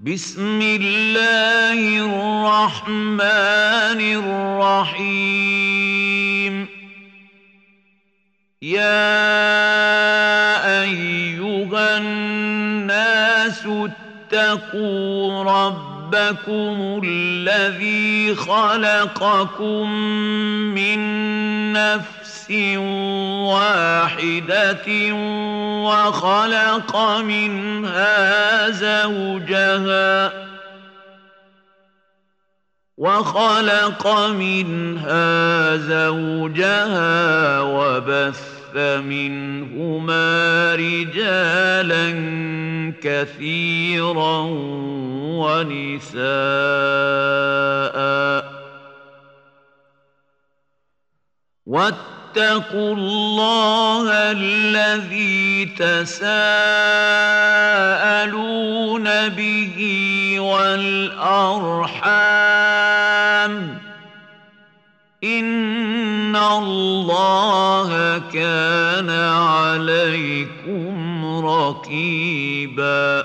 بسم الله الرحمن الرحيم. يا أيها الناس اتقوا ربكم الذي خلقكم من نفس واحدة وخلق منها زوجها وخلق منها زوجها وبث منهما رجالا كثيرا ونساء. واتقوا الله الذي تساءلون به والأرحام إن الله كان عليكم رقيبا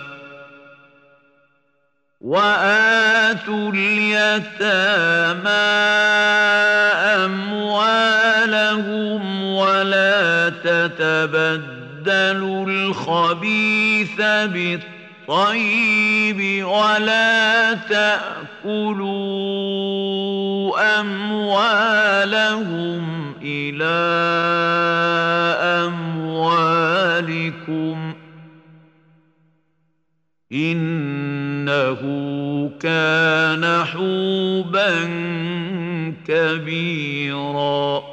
وآتوا اليتامى اموالهم ولا تتبدلوا الخبيث بالطيب ولا تأكلوا أموالهم إلى أموالكم إنه كان حوبا كبيرا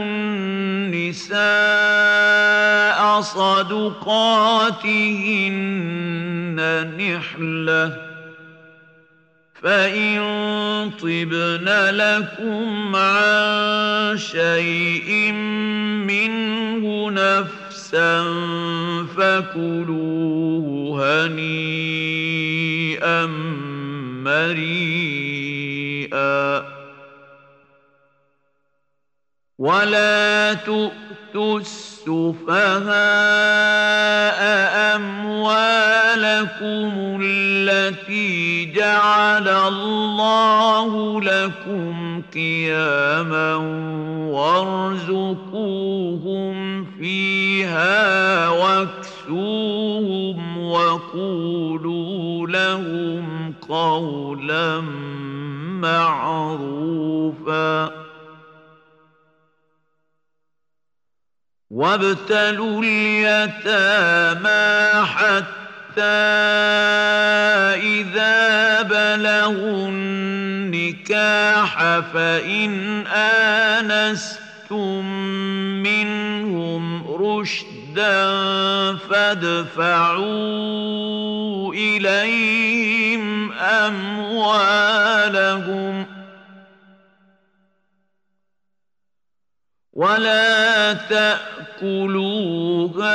صدقاتهن نحلة. فإن طبن لكم عن شيء منه نفسا فكلوه هنيئا مريئا. ولا تؤتوا السفهاء أموالكم التي جعل الله لكم قياما وارزقوهم فيها واكسوهم وقولوا لهم قولا معروفا وابتلوا اليتامى حتى إذا بلغوا النكاح فإن آنستم منهم رشدا فادفعوا إليهم أموالهم ۖ ولا تأكلوها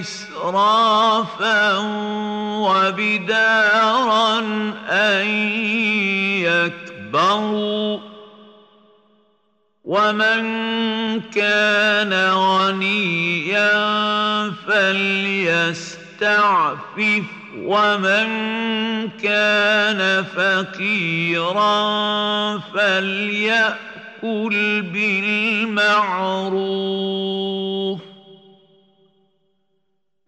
إسرافا وبدارا أن يكبروا. ومن كان غنيا فليستعفف ومن كان فقيرا فليأكل. كل بالمعروف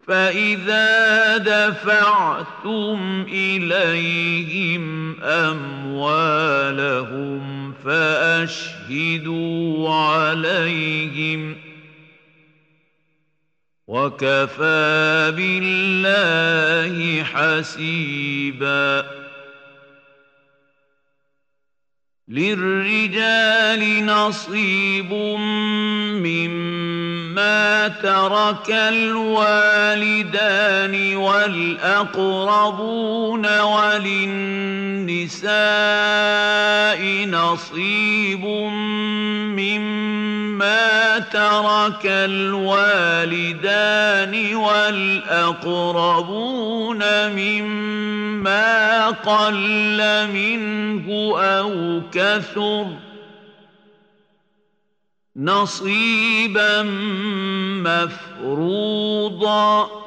فإذا دفعتم إليهم أموالهم فأشهدوا عليهم وكفى بالله حسيبا للرجال نصيب مما ترك الوالدان والأقربون وللنساء نصيب مما ترك الوالدان والأقربون مما قل منه أو كثر نصيبا مفروضا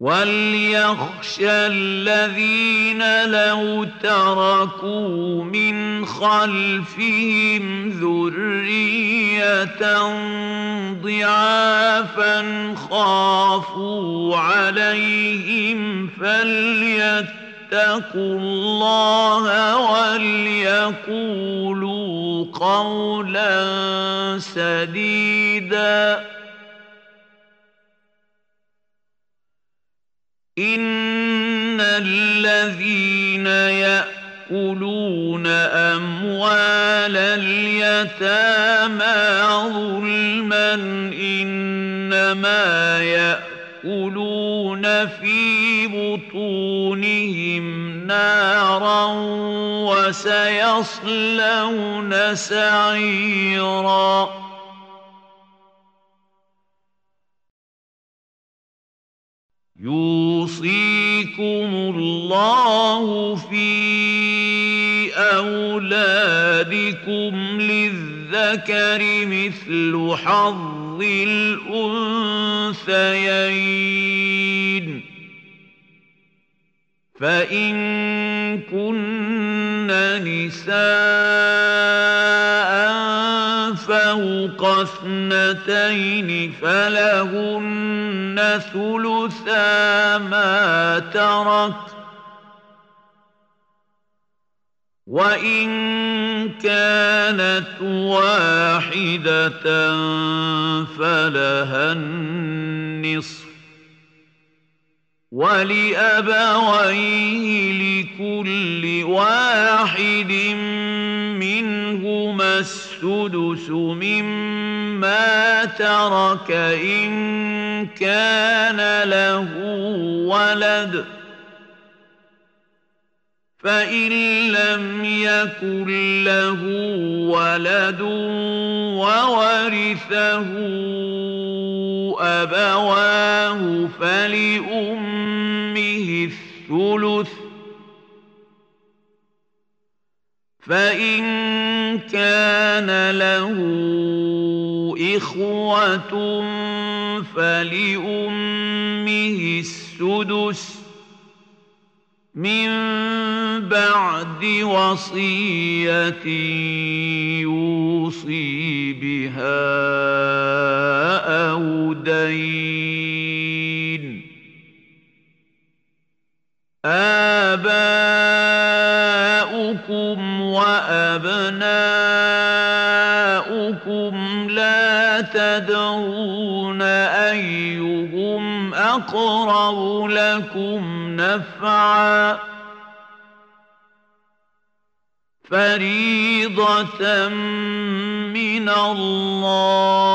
وليخشى الذين لو تركوا من خلفهم ذريه ضعافا خافوا عليهم فليتقوا الله وليقولوا قولا سديدا إن الذين يأكلون أموال اليتامى ظلما إنما يأكلون في بطونهم نارا وسيصلون سعيراً يوصيكم الله في أولادكم للذكر مثل حظ الأنثيين. فإن كن نساء فوق اثنتين فلهن ثلثا ما ترك وإن كانت واحدة فلها النصف ولأبويه لكل واحد منهما السدس مما ترك إن كان له ولد فإن لم يكن له ولد وورثه أبواه فلأمه الثلث فإن كان له إخوة فلأمه السدس من بعد وصية يوصي بها أو دين. آباؤكم وأبناؤكم لا تدرون أيهم أقرب لكم نفعا. فريضة من الله.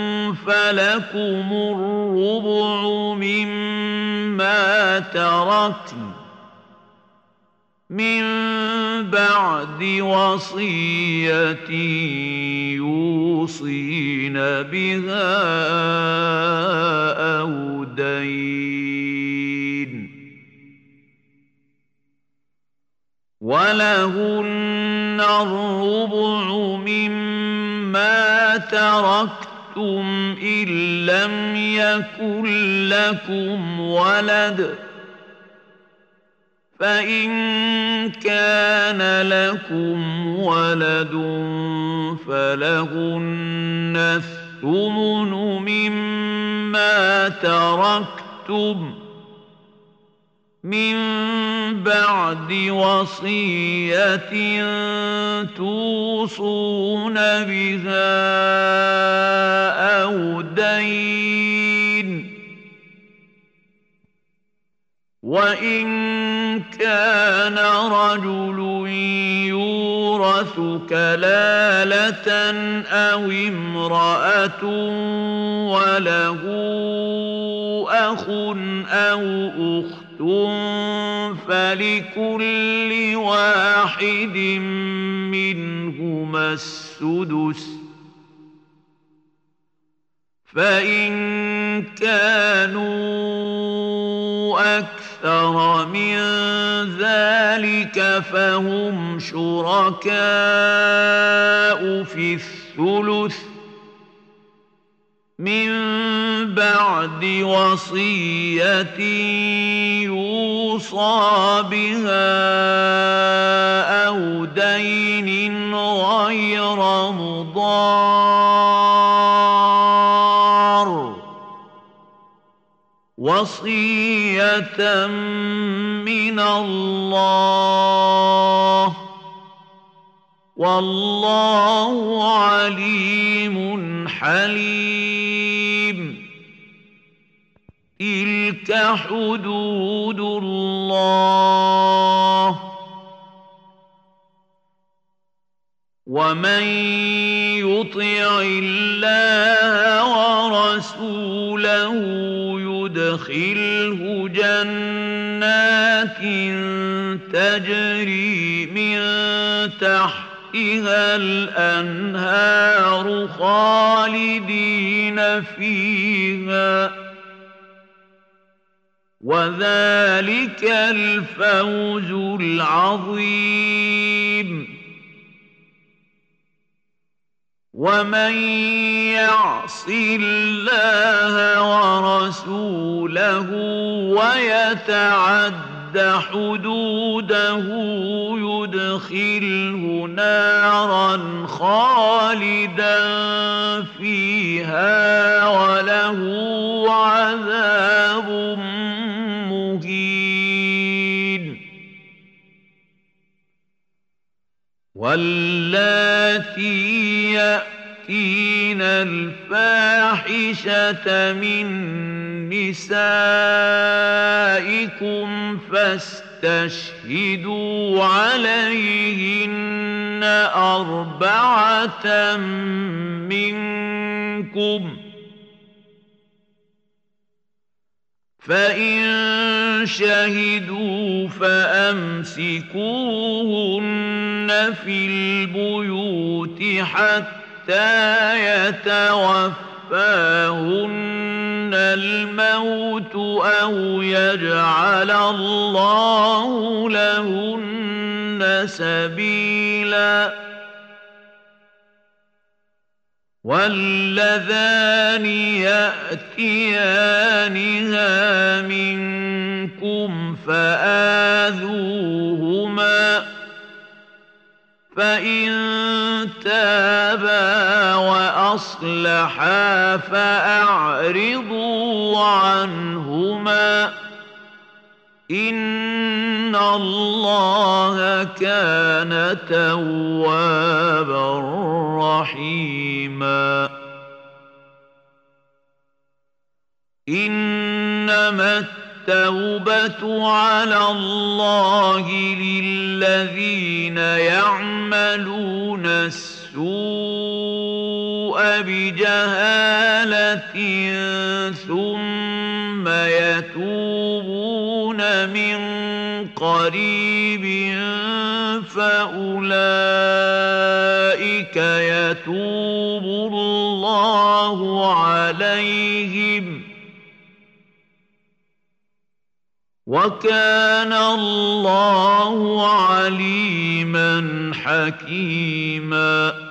فلكم الربع مما تركن من بعد وصية يوصين بها أو دين ولهن الربع مما تركتم إن لم يكن لكم ولد ۖ فإن كان لكم ولد فلهن الثمن مما تركتم من بعد وصية توصون بها أو دين وإن كان رجل يورث كلالة أو امرأة وله أخ أو أخت فلكل واحد منهما السدس فإن كانوا أكثر من ذلك فهم شركاء في الثلث من بعد وصية يوصى بها أو دين غير مضار. وصية من الله والله عليم حليم. تلك حدود الله. ومن يطع الله ورسوله يدخله جنات تجري من تحتها الأنهار خالدين فيها. وذلك الفوز العظيم. ومن يعص الله ورسوله ويتعد حدوده يدخله نارا خالدا فيها وله عذاب مهين واللاتي يأتين الفاحشة من نسائكم فاستشهدوا عليهن أربعة منكم ۖ فإن شهدوا فأمسكوهن في البيوت حتى يتوفاهن الموت أو يجعل الله لهن سبيلاً. واللذان يأتيانها منكم فآذوهما فإن تابا وأصلحا فأعرضوا عنهما إن الله كان توابا رحيما إنما التوبة على الله للذين يعملون السوء بجهالة ثم يتوبون من قريب فأولئك يتوب الله عليهم وكان الله عليما حكيما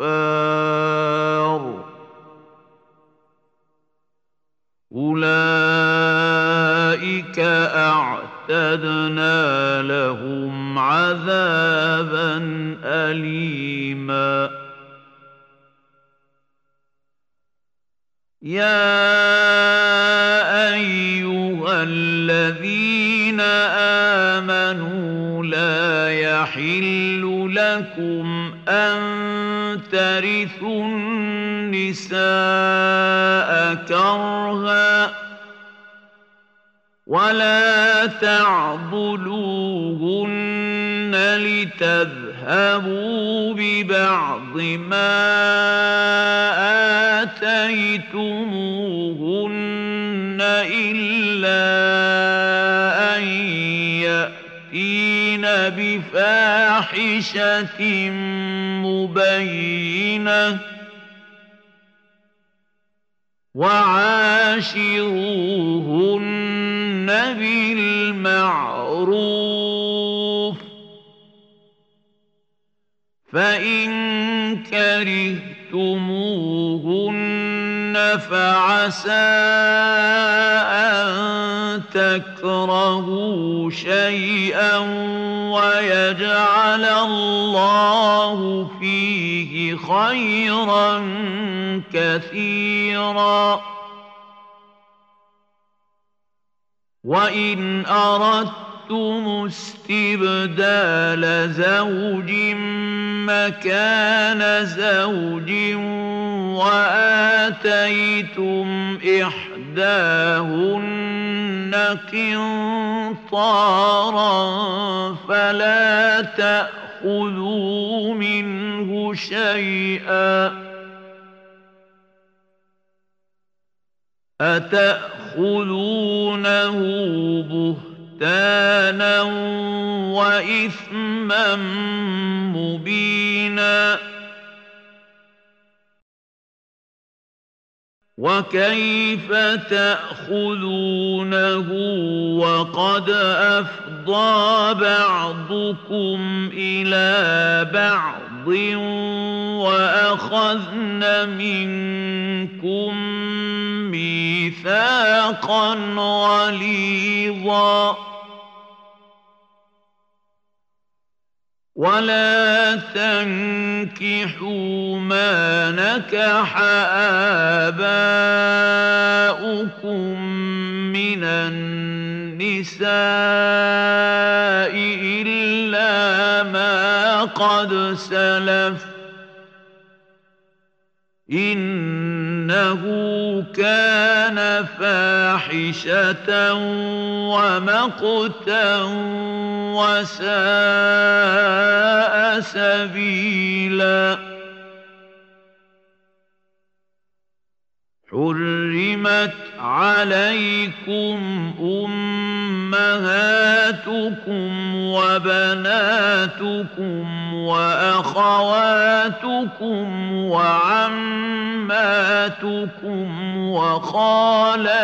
كفار أولئك أعتدنا لهم عذابا أليما. يا أيها الذين آمنوا لا يحل لكم أن ترثوا النساء كرها ولا تعضلوهن لتذهبوا ببعض ما آتيتموهن بفاحشة مبينة وعاشروهن بالمعروف فإن كرهتموهن فعسى تكرهوا شيئا ويجعل الله فيه خيرا كثيرا. وإن أردتم استبدال زوج مكان زوج وآتيتم إحداهن قنطارا فلا تأخذوا منه شيئا أتأخذونه بهتانا وإثما مبينا وكيف تأخذونه وقد أفضى بعضكم إلى بعض وأخذن منكم ميثاقا غليظا ولا تنكحوا ما نكح آباؤكم من النساء إلا ما قد سلف إنه كان فاحشة ومقتا وساء سبيلا حرمت عليكم أمهاتكم وبناتكم وأخواتكم وعماتكم وخالاتكم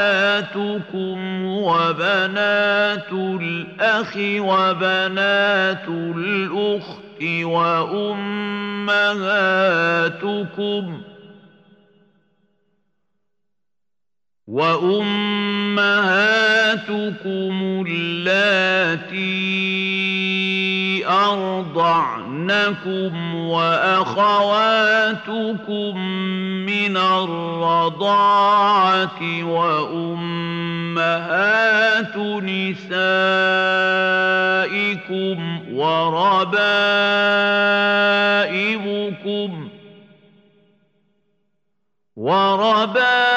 وبنات الأخ وبنات الأخت وأمهاتكم ۖ وأمهاتكم اللاتي أرضعنكم وأخواتكم من الرضاعة وأمهات نسائكم وربائبكم وربائبكم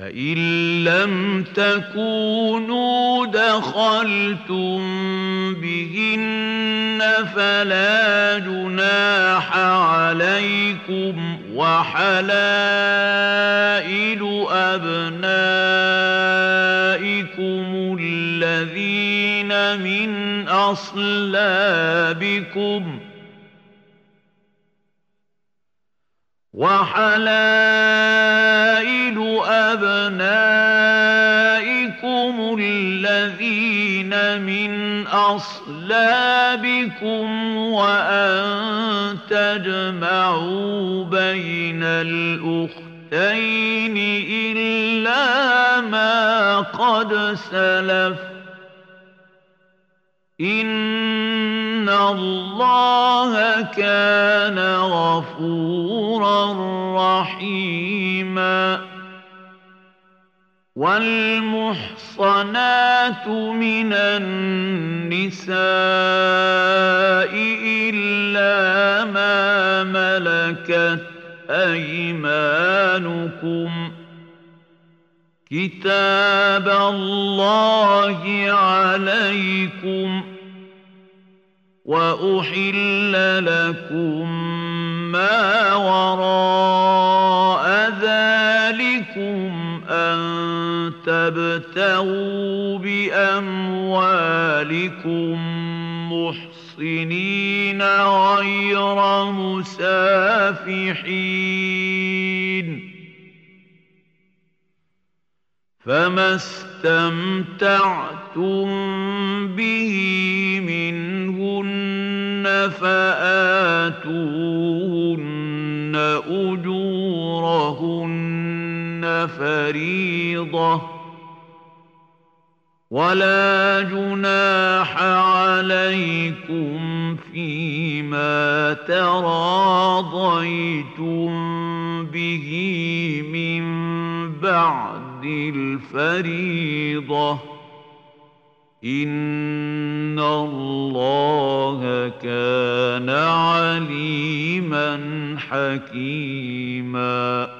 فإن لم تكونوا دخلتم بهن فلا جناح عليكم وحلائل أبنائكم الذين من أصلابكم وحلائل أبنائكم الذين من أصلابكم وأن تجمعوا بين الأختين إلا ما قد سلف إن الله كان غفورا رحيما والمحصنات من النساء إلا ما ملكت أيمانكم كتاب الله عليكم وأحل لكم ما وراء ذلكم أن تبتغوا بأموالكم محصنين غير مسافحين. فما استمتعتم به منهن فآتوهن أجورهن فريضة ولا جناح عليكم فيما تراضيتم به من بعد الفريضة. إن الله كان عليما حكيما.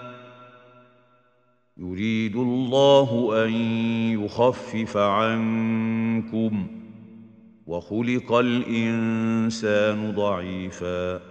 يريد الله أن يخفف عنكم وخلق الإنسان ضعيفا.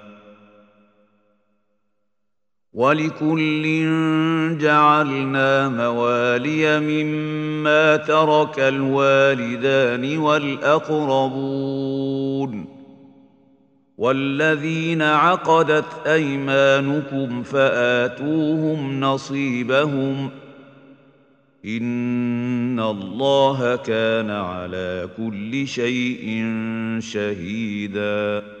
ولكل جعلنا موالي مما ترك الوالدان والأقربون والذين عقدت أيمانكم فآتوهم نصيبهم إن الله كان على كل شيء شهيدا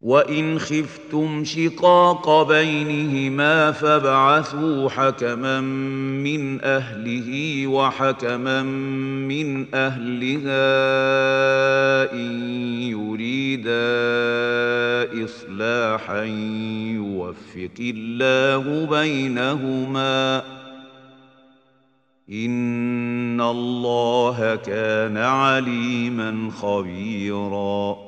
وان خفتم شقاق بينهما فابعثوا حكما من اهله وحكما من اهلها ان يريدا اصلاحا يوفق الله بينهما ان الله كان عليما خبيرا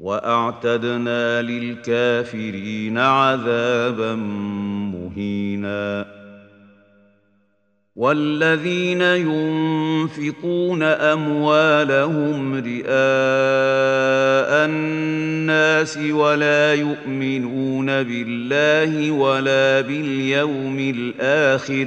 وأعتدنا للكافرين عذابا مهينا. والذين ينفقون أموالهم رئاء الناس ولا يؤمنون بالله ولا باليوم الآخر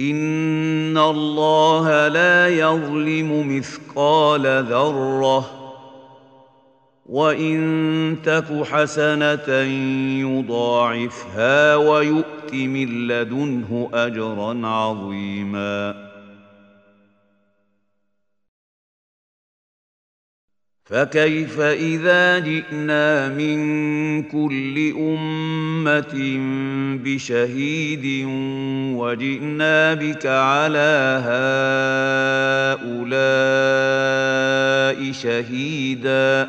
ان الله لا يظلم مثقال ذره وان تك حسنه يضاعفها ويؤت من لدنه اجرا عظيما فكيف إذا جئنا من كل أمة بشهيد وجئنا بك على هؤلاء شهيدا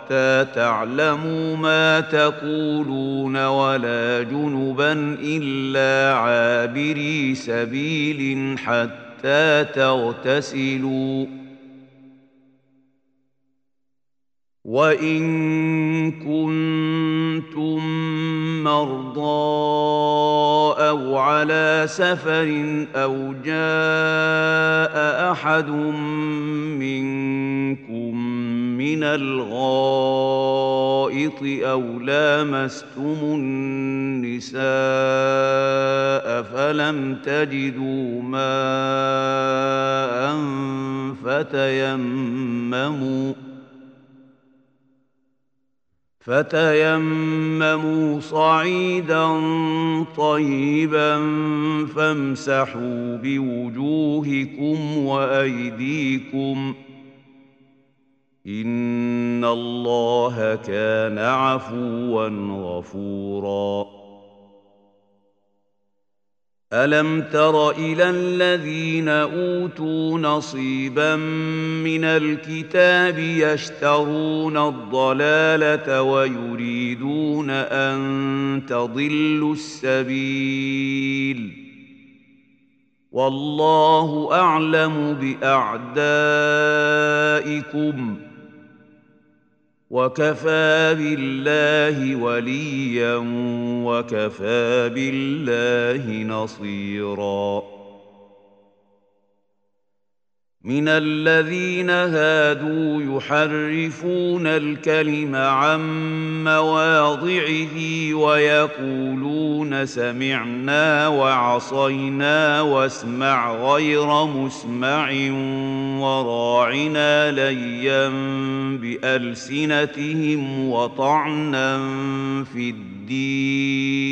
حتى تعلموا ما تقولون ولا جنبا إلا عابري سبيل حتى تغتسلوا. وإن كنتم مرضى أو على سفر أو جاء أحد منكم من الغائط أو لامستم النساء فلم تجدوا ماء فتيمموا فتيمموا صعيدا طيبا فامسحوا بوجوهكم وايديكم ۖ ان الله كان عفوا غفورا. الم تر إلى الذين اوتوا نصيبا من الكتاب يشترون الضلاله ويريدون ان تضلوا السبيل. والله اعلم باعدائكم. وكفى بالله وليا وكفى بالله نصيرا من الذين هادوا يحرفون الكلم عن مواضعه ويقولون سمعنا وعصينا واسمع غير مسمع وراعنا ليا بألسنتهم وطعنا في الدين.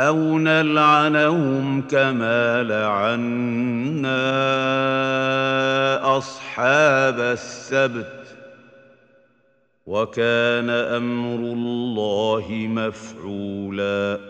أو نلعنهم كما لعنا أصحاب السبت وكان أمر الله مفعولاً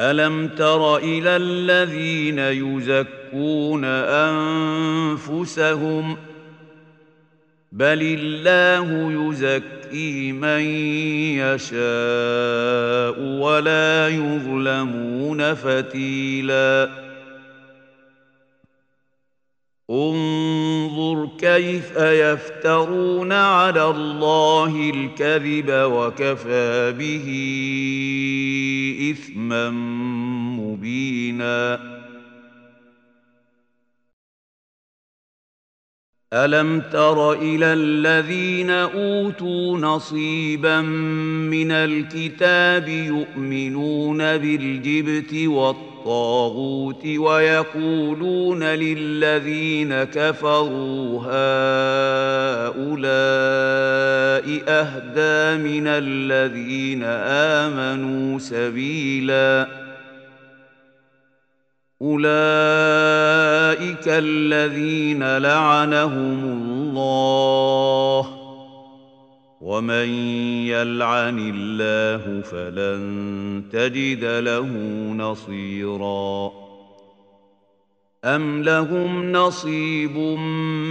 الم تر إلى الذين يزكون انفسهم بل الله يزكي من يشاء ولا يظلمون فتيلاً انظر كيف يفترون على الله الكذب وكفى به إثما مبينا. ألم تر إلى الذين أوتوا نصيبا من الكتاب يؤمنون بالجبت والطاغوت الطاغوت ويقولون للذين كفروا هؤلاء أهدى من الذين آمنوا سبيلا أولئك الذين لعنهم الله ومن يلعن الله فلن تجد له نصيرا. ام لهم نصيب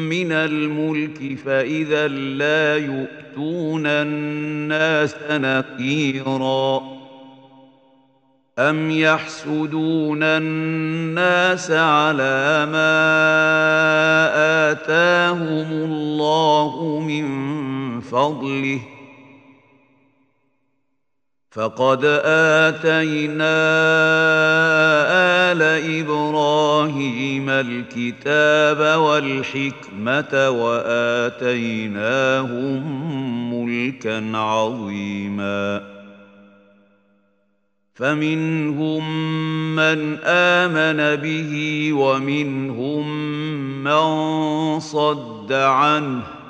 من الملك فاذا لا يؤتون الناس نقيرا. ام يحسدون الناس على ما اتاهم الله من فضله. فقد آتينا آل إبراهيم الكتاب والحكمة وآتيناهم ملكا عظيما. فمنهم من آمن به ومنهم من صد عنه.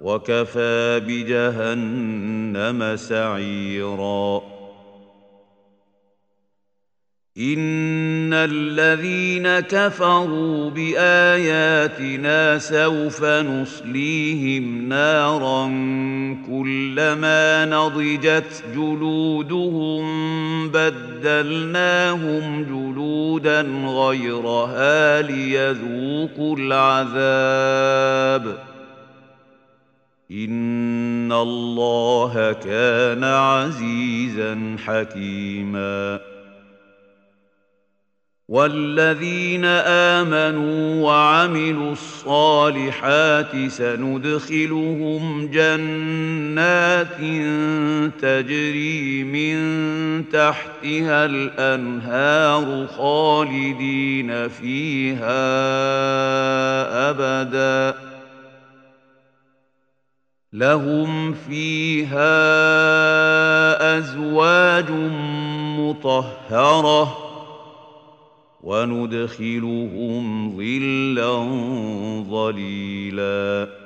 وكفى بجهنم سعيرا. إن الذين كفروا بآياتنا سوف نصليهم نارا كلما نضجت جلودهم بدلناهم جلودا غيرها ليذوقوا العذاب. ان الله كان عزيزا حكيما. والذين امنوا وعملوا الصالحات سندخلهم جنات تجري من تحتها الانهار خالدين فيها ابدا. لهم فيها أزواج مطهرة وندخلهم ظلا ظليلا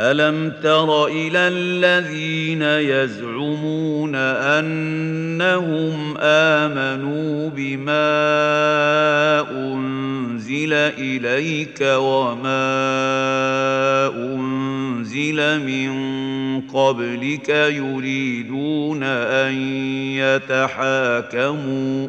الم تر إلى الذين يزعمون انهم امنوا بما انزل اليك وما انزل من قبلك يريدون ان يتحاكموا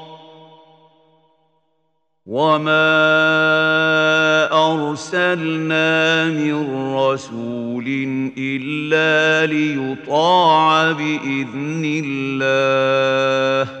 وما ارسلنا من رسول الا ليطاع باذن الله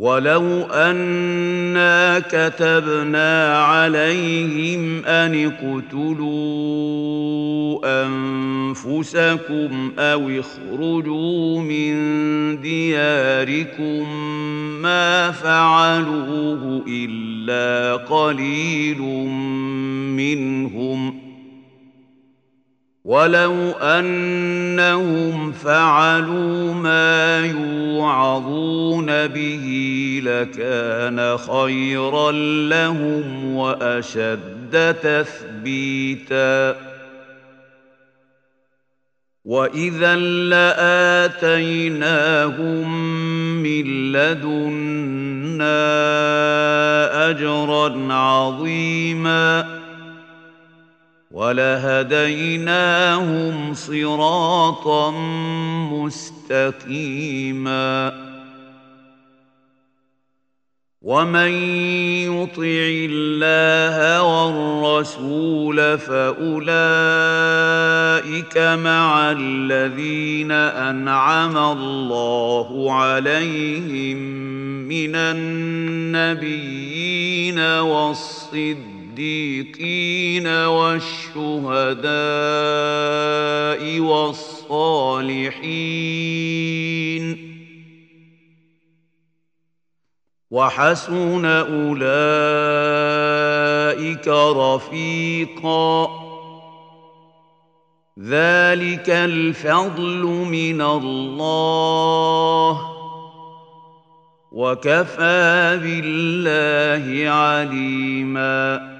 ولو انا كتبنا عليهم ان اقتلوا انفسكم أو اخرجوا من دياركم ما فعلوه الا قليل منهم ولو انهم فعلوا ما يوعظون به لكان خيرا لهم واشد تثبيتا واذا لاتيناهم من لدنا اجرا عظيما ولهديناهم صراطا مستقيما. ومن يطع الله والرسول فأولئك مع الذين أنعم الله عليهم من النبيين والصديقين. الصديقين والشهداء والصالحين وحسن اولئك رفيقا ذلك الفضل من الله وكفى بالله عليما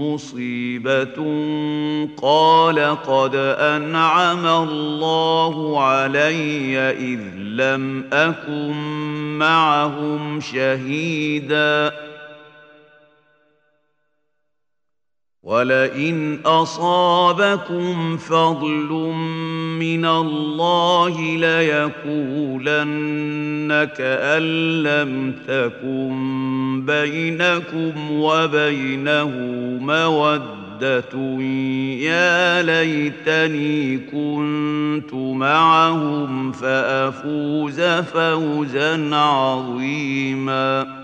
مصيبة قال قد أنعم الله علي إذ لم أكن معهم شهيدا ولئن أصابكم فضل من الله ليقولن كأن لم تكن بينكم وبينه مودة يا ليتني كنت معهم فأفوز فوزا عظيماً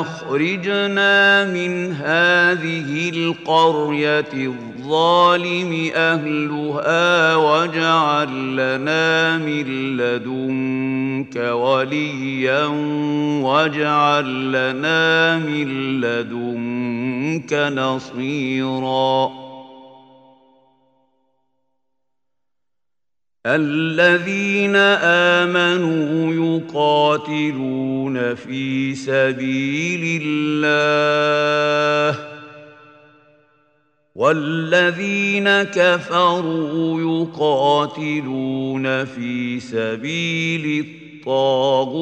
أخرجنا من هذه القرية الظالم أهلها واجعل لنا من لدنك وليا واجعل لنا من لدنك نصيرا الذين آمنوا يقاتلون في سبيل الله والذين كفروا يقاتلون في سبيل الطاغوت.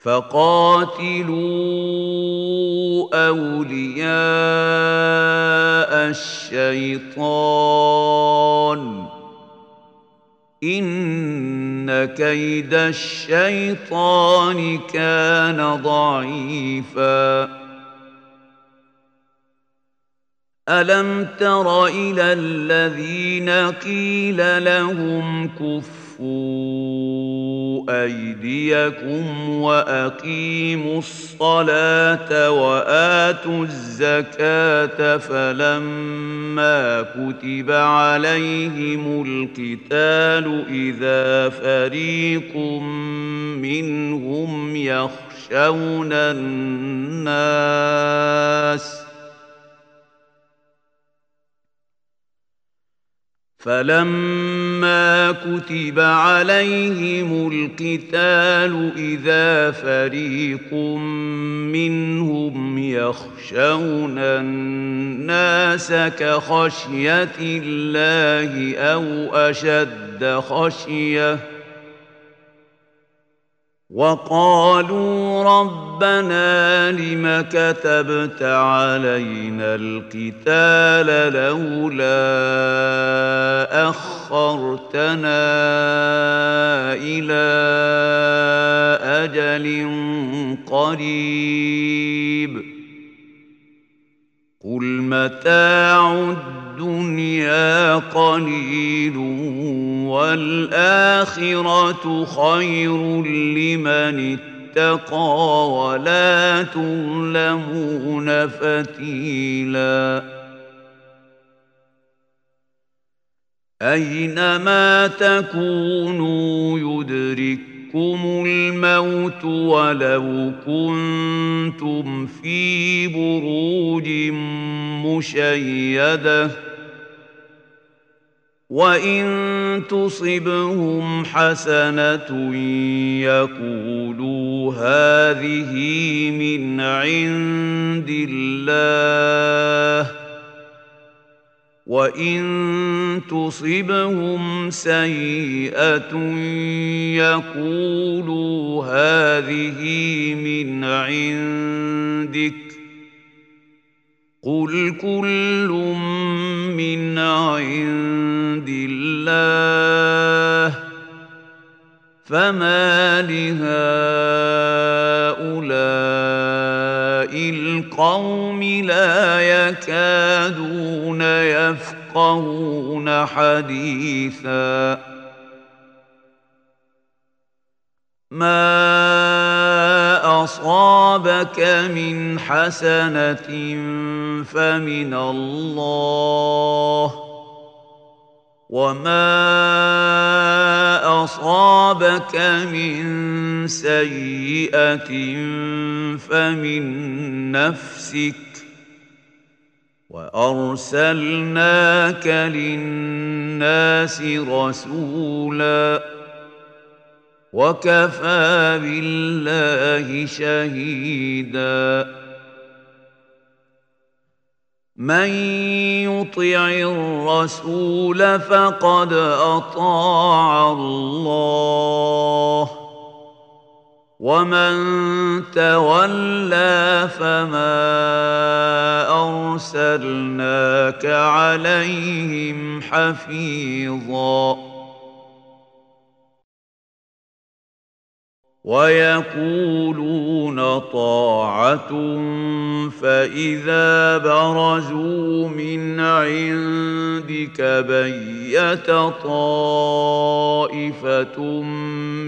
فقاتلوا أولياء الشيطان. إن كيد الشيطان كان ضعيفا. ألم تر إلى الذين قيل لهم كفوا؟ أيديكم وأقيموا الصلاة وآتوا الزكاة فلما كتب عليهم القتال إذا فريق منهم يخشون الناس فلما كتب عليهم القتال اذا فريق منهم يخشون الناس كخشيه الله أو اشد خشيه وقالوا ربنا لم كتبت علينا القتال لولا أخرتنا إلى أجل قريب. قل متاع الدنيا قليل والآخرة خير لمن اتقى ولا تظلمون فتيلا أينما تكونوا يدرككم الموت ولو كنتم في بروج مشيدة وإن تصبهم حسنة يقولوا هذه من عند الله وان تصبهم سيئه يقولوا هذه من عندك قل كل من عند الله فما لهؤلاء القوم لا يكادون يفقهون حديثا. ما أصابك من حسنة فمن الله وما اصابك من سيئه فمن نفسك وارسلناك للناس رسولا وكفى بالله شهيدا من يطع الرسول فقد أطاع الله. ومن تولى فما أرسلناك عليهم حفيظا. ويقولون طاعة فإذا برزوا من عندك بيت طائفة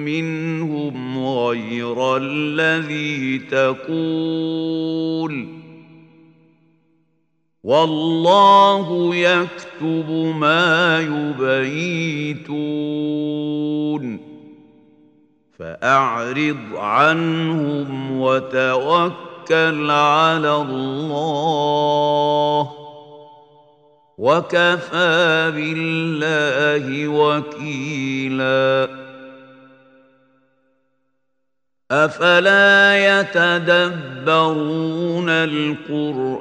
منهم غير الذي تقول والله يكتب ما يبيتون فأعرض عنهم وتوكل على الله وكفى بالله وكيلا. أفلا يتدبرون القرآن؟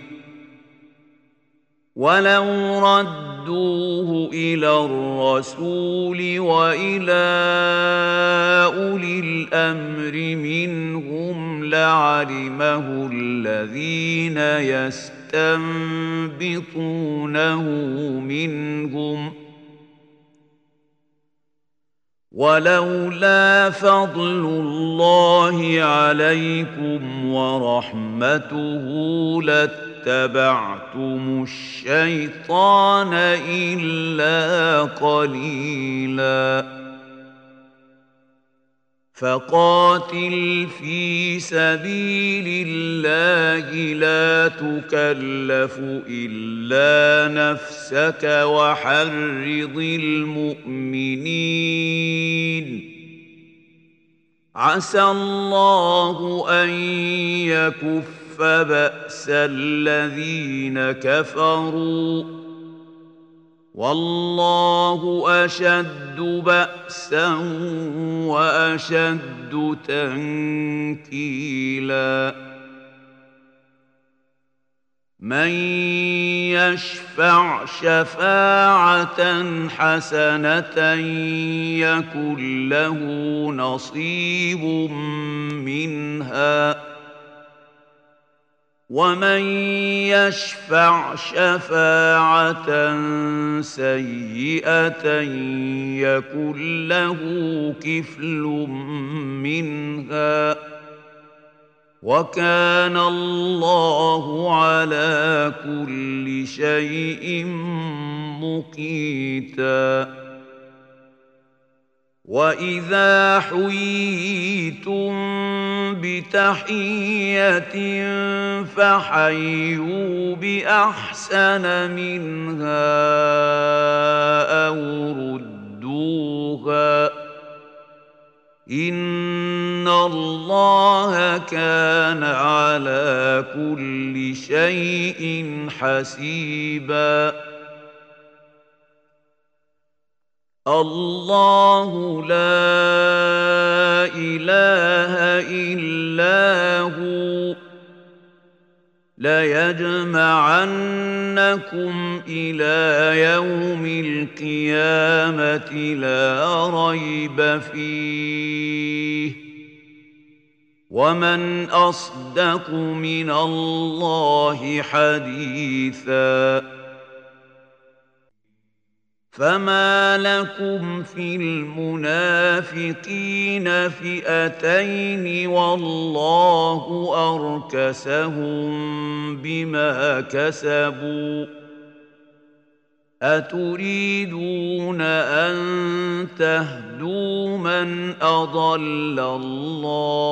ولو ردوه إلى الرسول والى اولي الامر منهم لعلمه الذين يستنبطونه منهم ولولا فضل الله عليكم ورحمته لاتبعتم الشيطان إلا قليلا. فقاتل في سبيل الله لا تكلف إلا نفسك وحرض المؤمنين. عسى الله أن يكف باس الذين كفروا. والله أشد بأسا وأشد تنكيلا. من يشفع شفاعة حسنة يكن له نصيب منها. ومن يشفع شفاعه سيئه يكن له كفل منها وكان الله على كل شيء مقيتاً واذا حييتم بتحيه فحيوا باحسن منها أو ردوها ان الله كان على كل شيء حسيبا الله لا إله إلا هو. ليجمعنكم إلى يوم القيامة لا ريب فيه. ومن أصدق من الله حديثا. فما لكم في المنافقين فئتين والله اركسهم بما كسبوا اتريدون ان تهدوا من اضل الله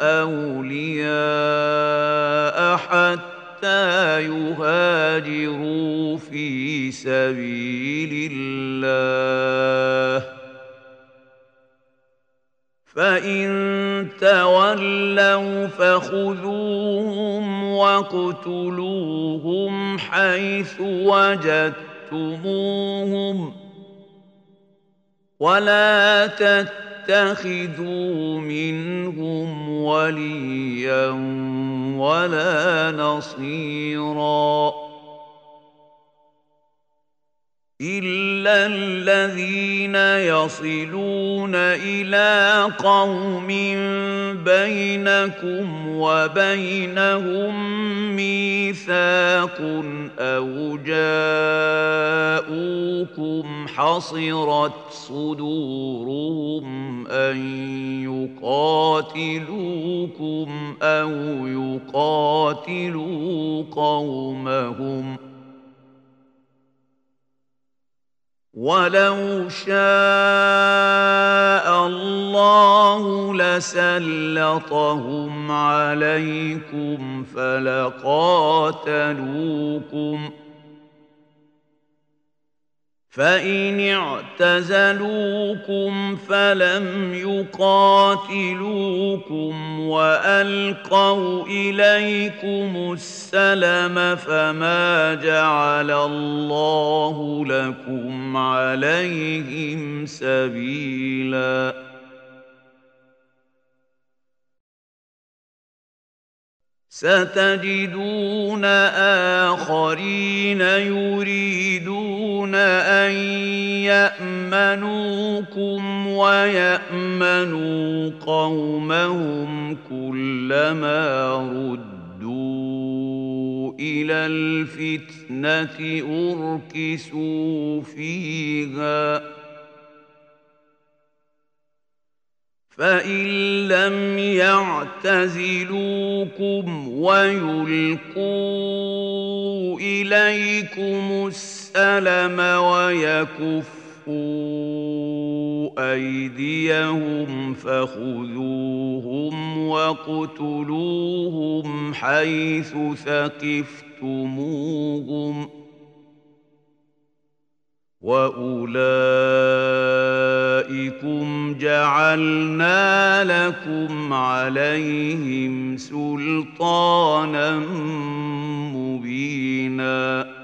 أولياء حتى يهاجروا في سبيل الله. فإن تولوا فخذوهم واقتلوهم حيث وجدتموهم. ولا تتخذوا منهم وليا ولا نصيرا الا الذين يصلون إلى قوم بينكم وبينهم ميثاق أو جاءوكم حصرت صدورهم ان يقاتلوكم أو يقاتلوا قومهم ولو شاء الله لسلطهم عليكم فلقاتلوكم فان اعتزلوكم فلم يقاتلوكم والقوا اليكم السلم فما جعل الله لكم عليهم سبيلا ستجدون آخرين يريدون أن يأمنوكم ويأمنوا قومهم كلما ردوا إلى الفتنة أركسوا فيها فإن لم يعتزلوكم ويلقوا إليكم السلم ويكفوا أيديهم فخذوهم وَاقْتُلُوهُمْ حيث ثقفتموهم ۖ وأولئكم جعلنا لكم عليهم سلطانا مبينا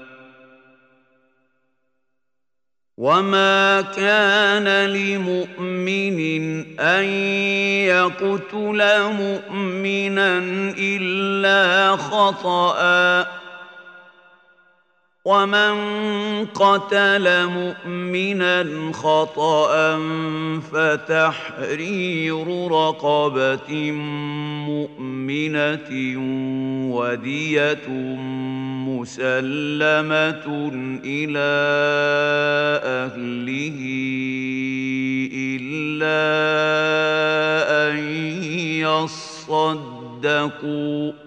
وما كان لمؤمن ان يقتل مؤمنا الا خطأ. ومن قتل مؤمنا خطأ فتحرير رقبة مؤمنة ودية مسلمة إلى أهله إلا أن يصدقوا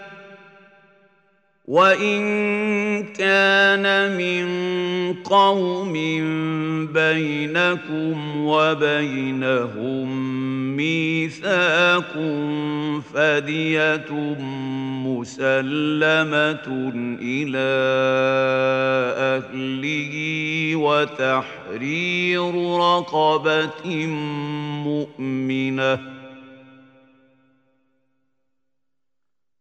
وإن كان من قوم بينكم وبينهم ميثاق فدية مسلمة إلى أهله وتحرير رقبة مؤمنة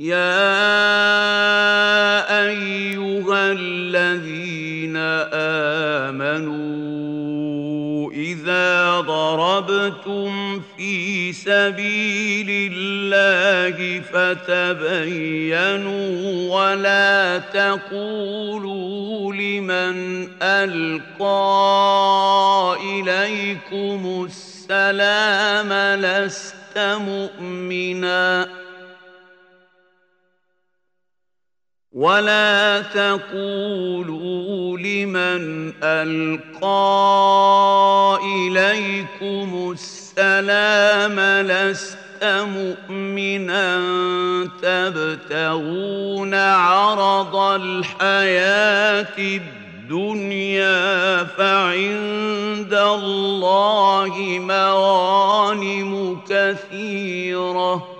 يا ايها الذين امنوا اذا ضربتم في سبيل الله فتبينوا ولا تقولوا لمن القى اليكم السلام لست مؤمنا ولا تقولوا لمن القى اليكم السلام لست مؤمنا تبتغون عرض الحياة الدنيا فعند الله مغانم كثيره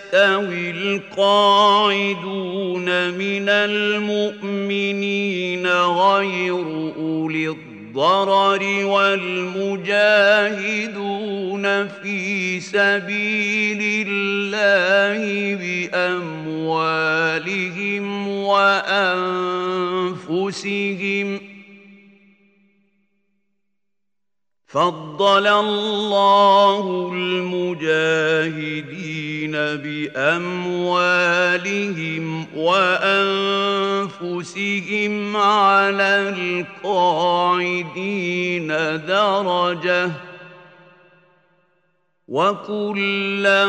يستوي القاعدون من المؤمنين غير أولي الضرر والمجاهدون في سبيل الله بأموالهم وأنفسهم فضل الله المجاهدين باموالهم وانفسهم على القاعدين درجه وكلا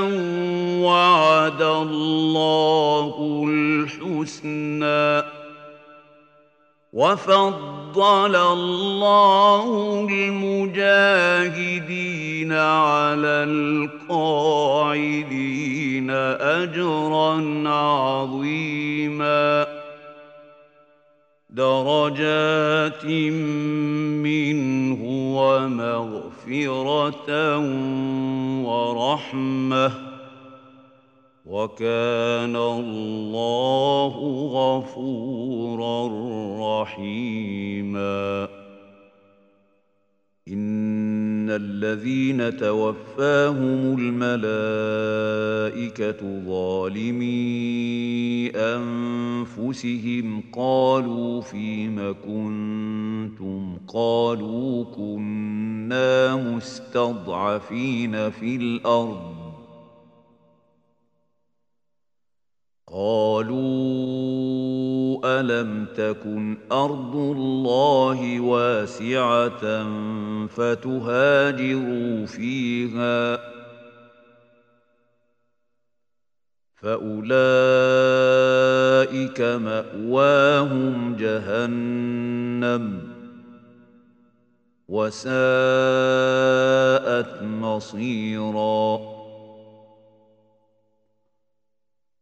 وعد الله الحسنى وفضل الله المجاهدين على القاعدين أجرا عظيما. درجات منه ومغفرة ورحمة. وكان الله غفورا رحيما. إن الذين توفاهم الملائكة ظالمي أنفسهم قالوا فيم كنتم؟ قالوا كنا مستضعفين في الأرض. قالوا ألم تكن أرض الله واسعة فتهاجروا فيها فأولئك مأواهم جهنم وساءت مصيرا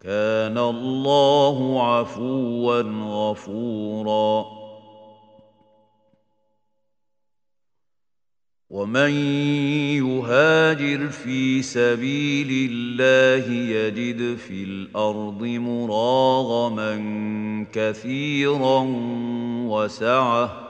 كان الله عفوا غفورا. ومن يهاجر في سبيل الله يجد في الأرض مراغما كثيرا وسعه.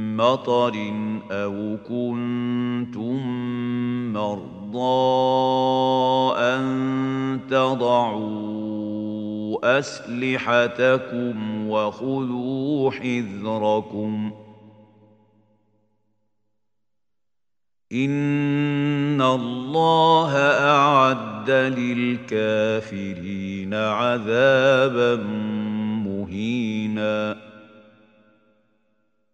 مطر أو كنتم مرضى أن تضعوا أسلحتكم وخذوا حذركم إن الله أعد للكافرين عذابا مهيناً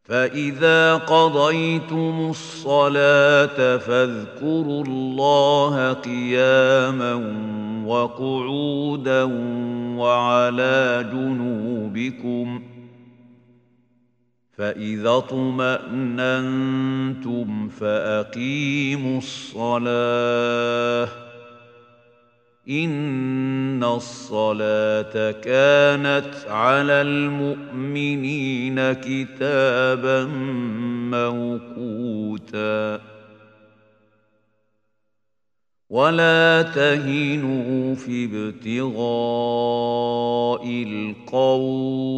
فإذا قضيتم الصلاة فاذكروا الله قياما وقعودا وعلى جنوبكم فإذا اطمأننتم فأقيموا الصلاة ان الصلاه كانت على المؤمنين كتابا موقوتا ولا تهنوا في ابتغاء القوم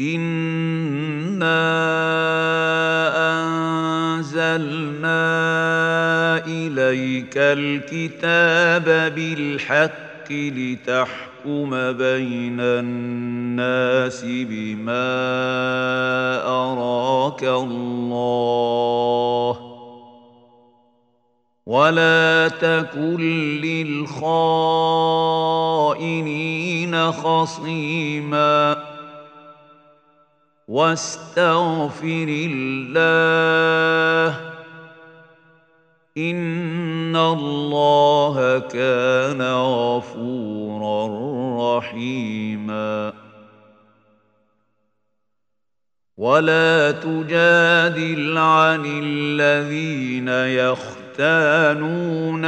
انا انزلنا اليك الكتاب بالحق لتحكم بين الناس بما اراك الله ولا تكن للخائنين خصيما واستغفر الله. إن الله كان غفورا رحيما. ولا تجادل عن الذين يختانون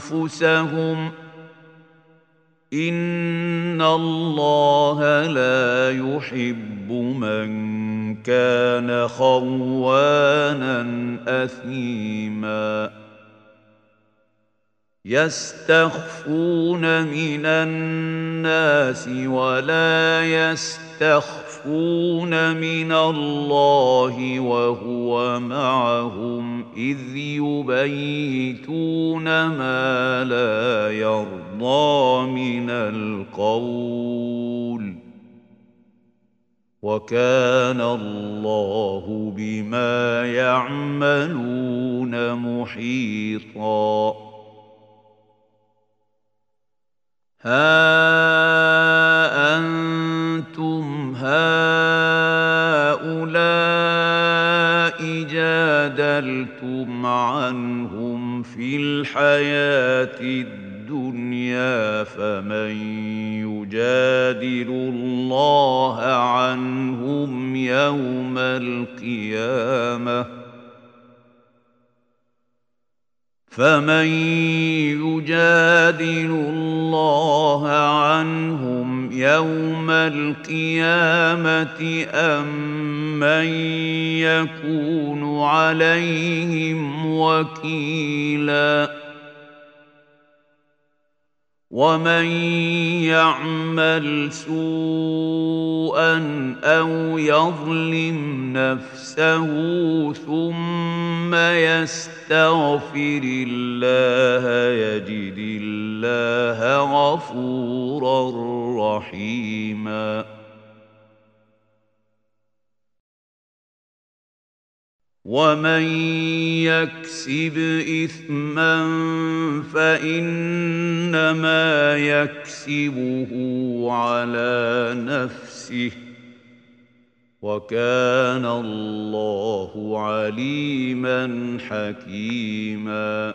أنفسهم. ان الله لا يحب من كان خوانا اثيما يستخفون من الناس ولا يستخفون من الله وهو معهم اذ يبيتون ما لا يرضى من القول وكان الله بما يعملون محيطا ها أنتم هؤلاء جادلتم عنهم في الدنيا الدنيا فمن يجادل الله عنهم يوم القيامة؟ فمن يجادل الله عنهم يوم القيامة أم من يكون عليهم وكيلا ومن يعمل سوءا أو يظلم نفسه ثم يستغفر الله يجد الله غفورا رحيما ومن يكسب اثما فانما يكسبه على نفسه وكان الله عليما حكيما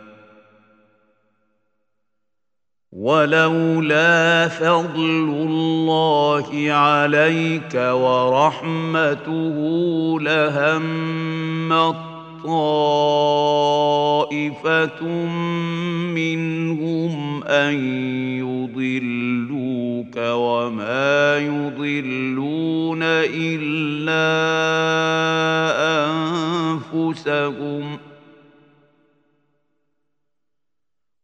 ولولا فضل الله عليك ورحمته لهم طائفة منهم أن يضلوك وما يضلون إلا أنفسهم ۖ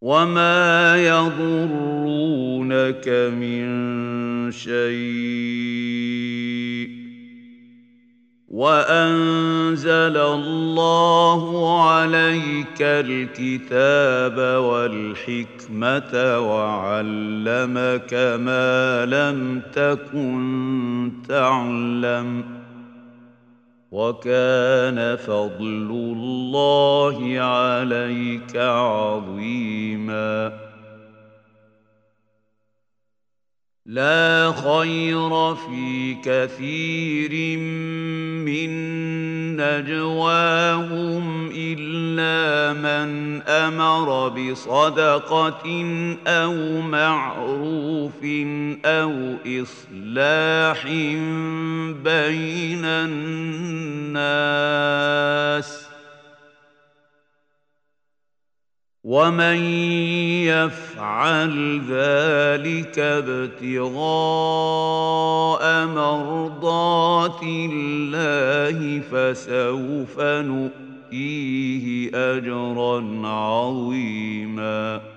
وما يضرونك من شيء وانزل الله عليك الكتاب والحكمه وعلمك ما لم تكن تعلم وكان فضل الله عليك عظيما. لا خير في كثير من نجواهم إلا من أمر بصدقة أو معروف أو إصلاح بين الناس ومن يفعل ذلك ابتغاء مرضات الله فسوف نؤتيه اجرا عظيما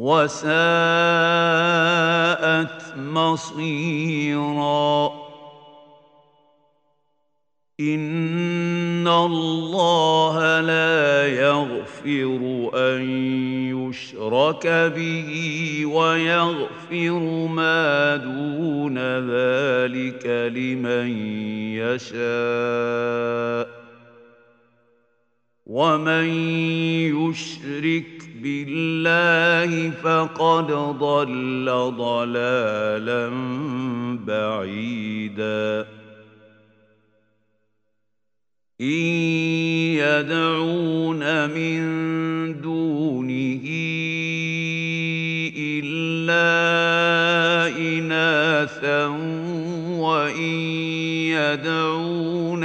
وساءت مصيرا. إن الله لا يغفر أن يشرك به ويغفر ما دون ذلك لمن يشاء. ومن يشرك بالله فقد ضل ضلالا بعيدا. إن يدعون من دونه إلا اناثا وإن يدعون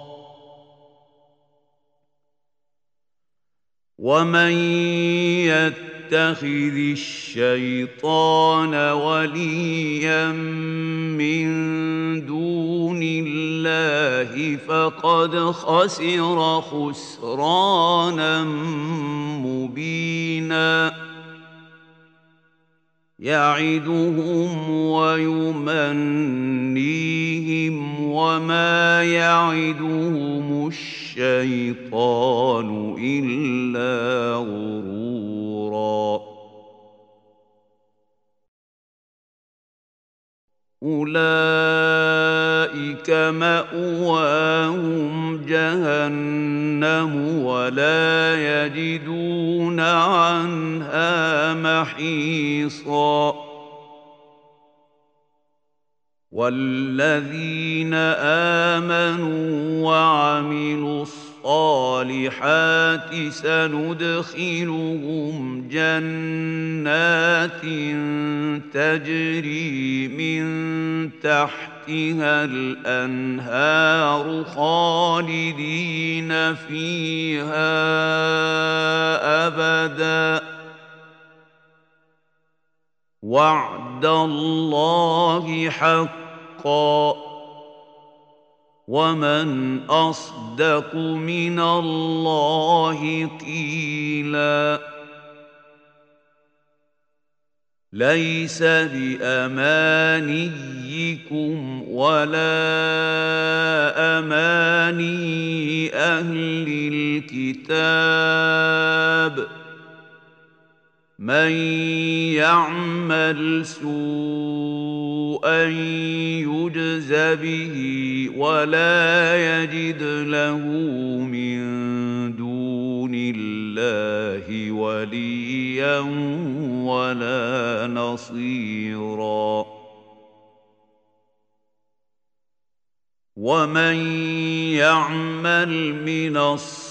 ومن يتخذ الشيطان وليا من دون الله فقد خسر خسرانا مبينا يعدهم ويمنيهم وما يعدهم الشيطان إلا غرورا. أولئك مأواهم جهنم ولا يجدون عنها محيصاً. والذين آمنوا وعملوا الصالحات سندخلهم جنات تجري من تحتها الأنهار خالدين فيها أبداً. وعد الله حقا. ومن اصدق من الله قيلا ليس بامانيكم ولا اماني أهل الكتاب من يعمل سوءا يجز به ولا يجد له من دون الله وليا ولا نصيرا. ومن يعمل من الصالحات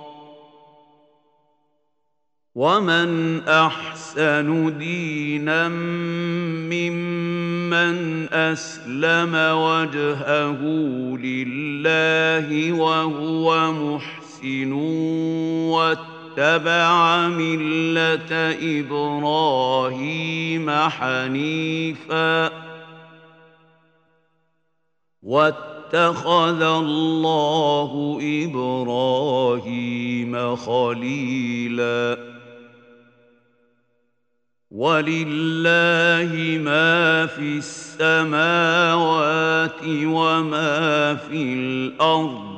ومن احسن دينا ممن اسلم وجهه لله وهو محسن واتبع مله إبراهيم حنيفا واتخذ الله إبراهيم خليلا ولله ما في السماوات وما في الأرض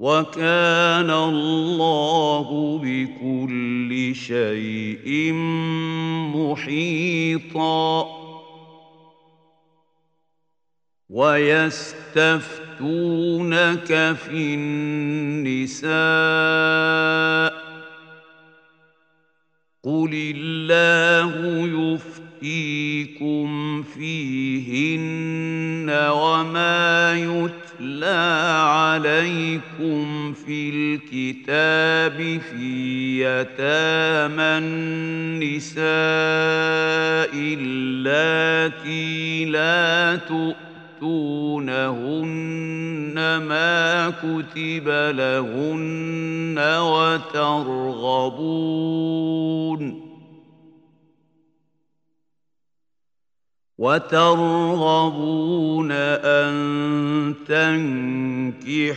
وكان الله بكل شيء محيطا ويستفتونك في النساء قل الله يفتيكم فيهن وما يتلى عليكم في الكتاب في يتامى النساء اللاتي لا تؤتونهن ما كتب لهن وترغبون وترغبون أن تنكحوهن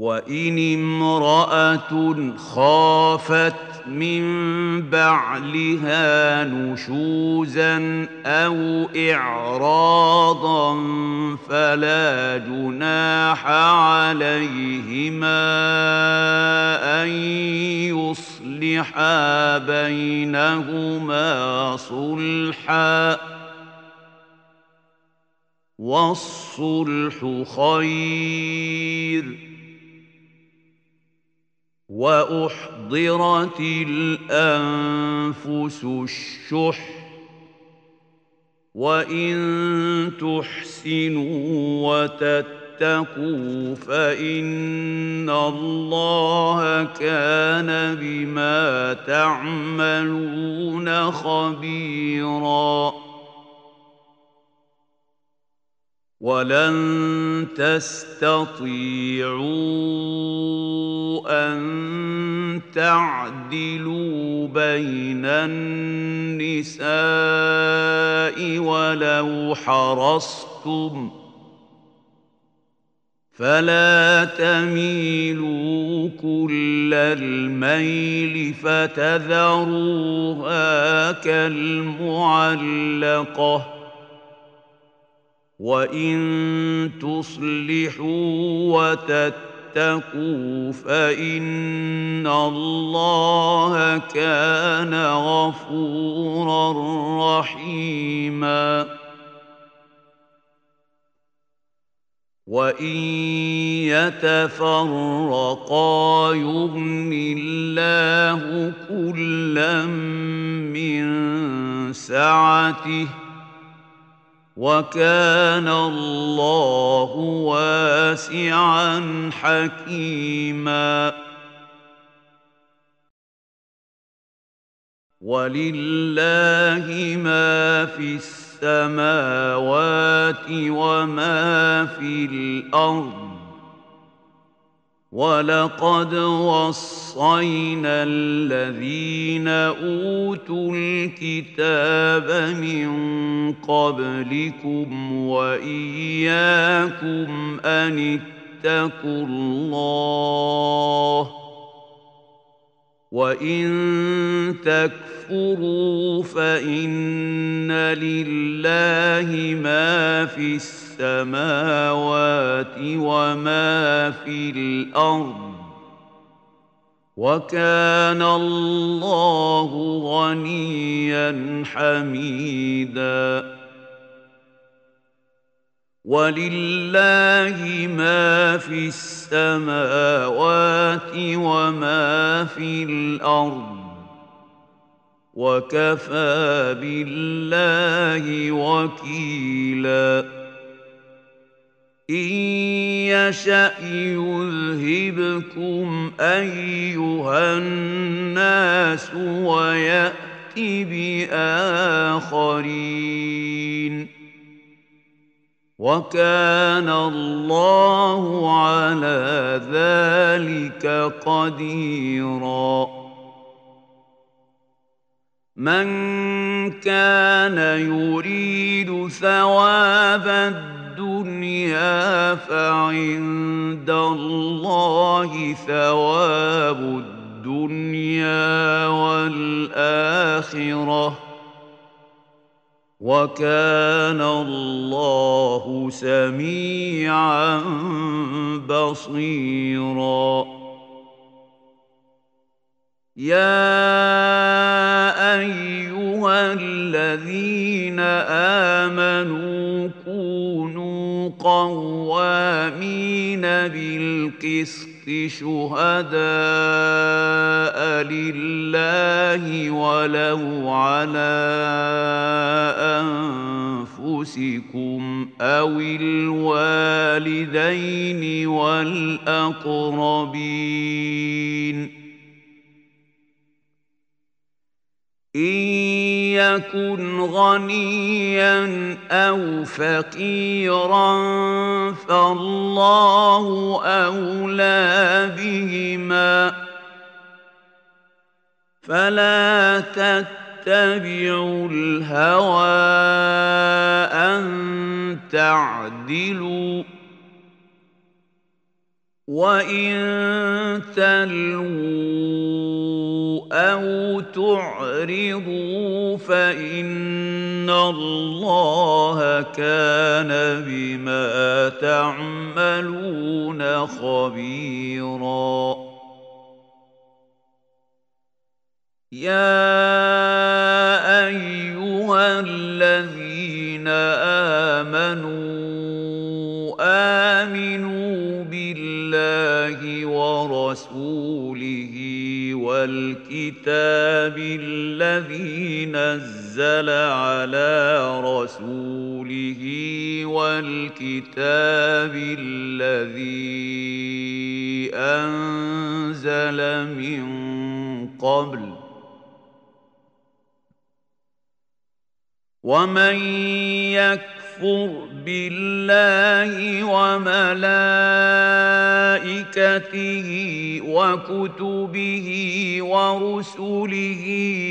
وان امراه خافت من بعلها نشوزا أو اعراضا فلا جناح عليهما ان يصلحا بينهما صلحا والصلح خير وأحضرت الأنفس الشح. وإن تحسنوا وتتقوا فإن الله كان بما تعملون خبيرا. ولن تستطيعوا ان تعدلوا بين النساء ولو حرصتم فلا تميلوا كل الميل فتذروها كالمعلقه وان تصلحوا وتتقوا فان الله كان غفورا رحيما وان يتفرقا يغن الله كلا من سعته وكان الله واسعا حكيما. ولله ما في السماوات وما في الأرض. ولقد وصينا الذين اوتوا الكتاب من قبلكم واياكم ان اتقوا الله وان تكفروا فان لله ما في السماوات وما في الأرض وكان الله غنيا حميدا ولله ما في السماوات وما في الأرض وكفى بالله وكيلا ان يشا يذهبكم ايها الناس ويات باخرين وكان الله على ذلك قديرا من كان يريد ثواب الدنيا فعند الله ثواب الدنيا والآخرة. وكان الله سميعا بصيرا. يا ايها الذين امنوا قوا قوامين بالقسط شهداء لله ولو على انفسكم أو الوالدين والاقربين إن يكن غنيا أو فقيرا فالله أولى بهما. فلا تتبعوا الهوى أن تعدلوا. وإن تلووا أو تعرضوا فإن الله كان بما تعملون خبيرا يا والكتاب الذي نزل على رسوله والكتاب الذي أنزل من قبل. ومن يكفر بالله وملائكته وكتبه ورسله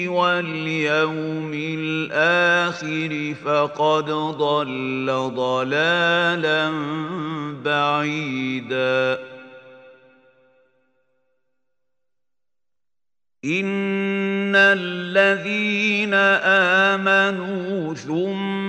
واليوم الآخر فقد ضل ضلالا بعيدا. إن الذين آمنوا ثم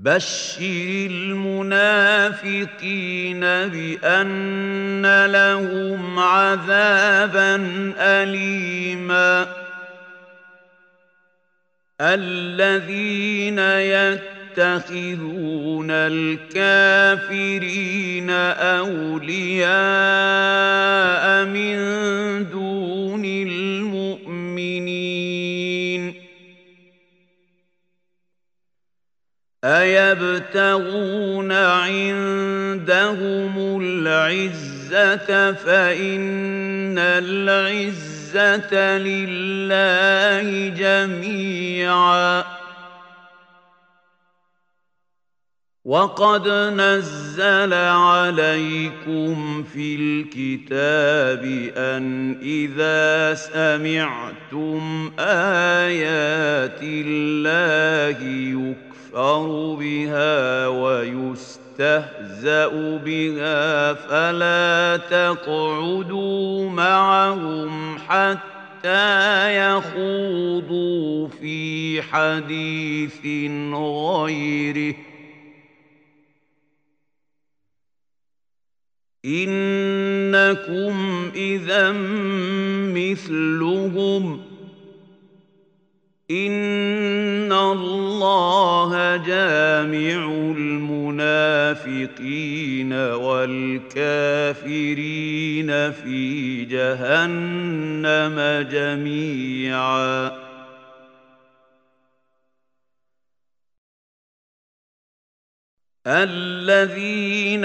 بشر المنافقين بان لهم عذابا اليما الذين يتخذون الكافرين اولياء من أيبتغون عندهم العزة فإن العزة لله جميعا. وقد نزل عليكم في الكتاب أن إذا سمعتم آيات الله يكفر يكفر بها ويستهزأ بها فلا تقعدوا معهم حتى يخوضوا في حديث غيره إنكم إذا مثلهم ۖ إن الله جامع المنافقين والكافرين في جهنم جميعا. الذين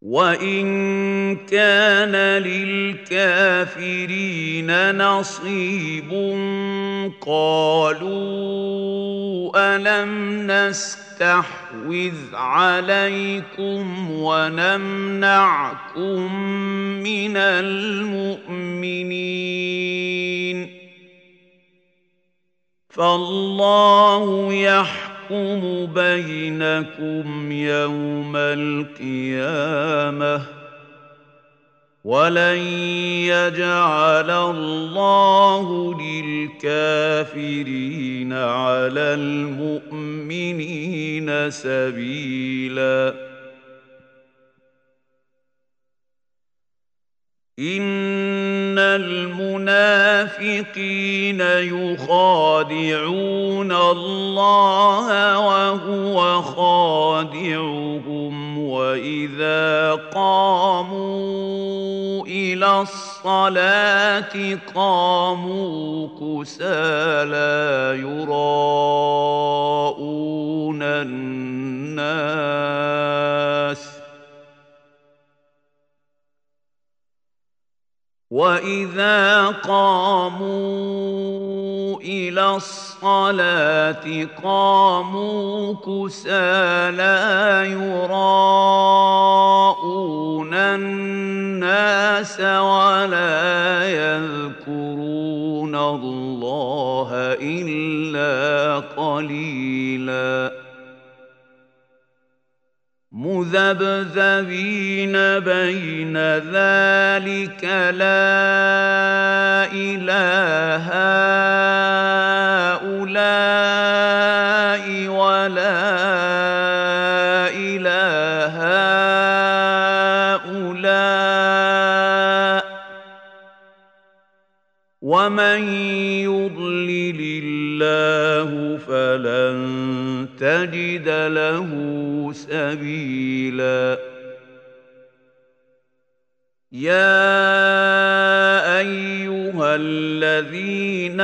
وان كان للكافرين نصيب قالوا الم نستحوذ عليكم ونمنعكم من المؤمنين فالله يحكم يحكم بينكم يوم القيامة ولن يجعل الله للكافرين على المؤمنين سبيلا ان المنافقين يخادعون الله وهو خادعهم واذا قاموا إلى الصلاه قاموا كسالى يراءون الناس واذا قاموا إلى الصلاه قاموا كسالى يراءون الناس ولا يذكرون الله الا قليلا مذبذبين بين ذلك لا إله هؤلاء ولا إله هؤلاء. ومن يضلل الله فلن تجد له سبيلا. يا أيها الذين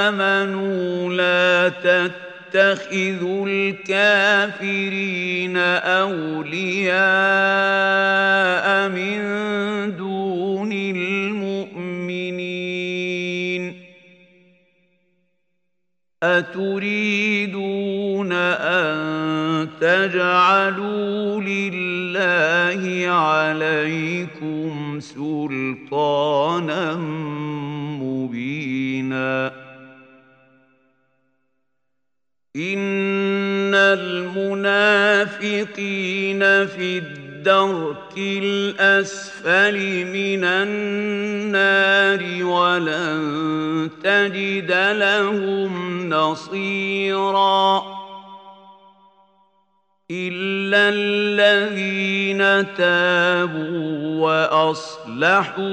آمنوا لا تتخذوا الكافرين أولياء من دون المؤمنين. أتريدون ان تجعلوا لله عليكم سلطانا مبينا. إن المنافقين في الدرك الأسفل من النار ولن تجد لهم نصيرا. الا الذين تابوا واصلحوا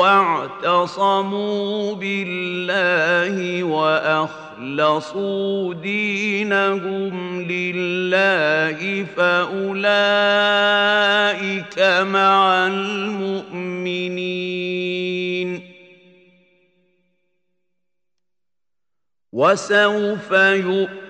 واعتصموا بالله واخلصوا دينهم لله فاولئك مع المؤمنين وسوف يؤمنون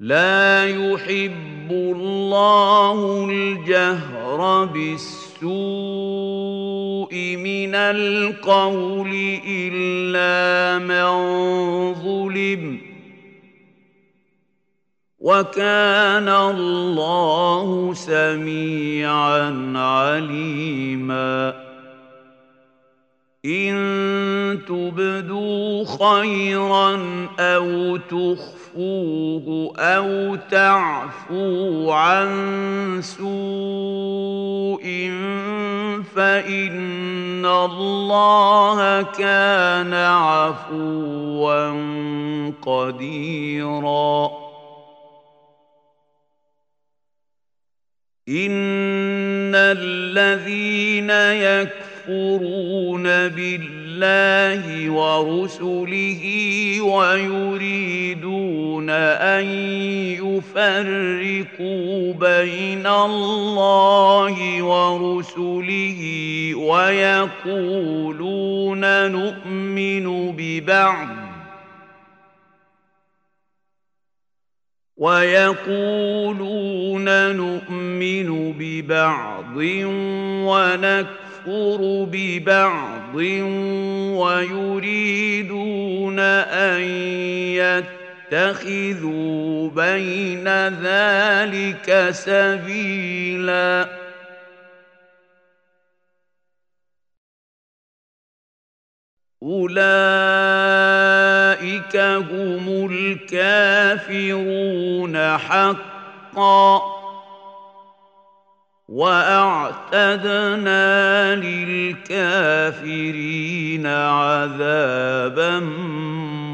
لا يحب الله الجهر بالسوء من القول إلا من ظلم. وكان الله سميعا عليما. إن تبدوا خيرا أو تخفوا تخفوه أو تعفو عن سوء فإن الله كان عفوا قديراً. إن الذين يكفرون بالله ورسله ويريدون أن يفرقوا بين الله ورسله ويقولون نؤمن ببعض ويقولون نؤمن ببعض ونكفر ببعض ويريدون ان يتخذوا بين ذلك سبيلا اولئك هم الكافرون حقا واعتدنا للكافرين عذابا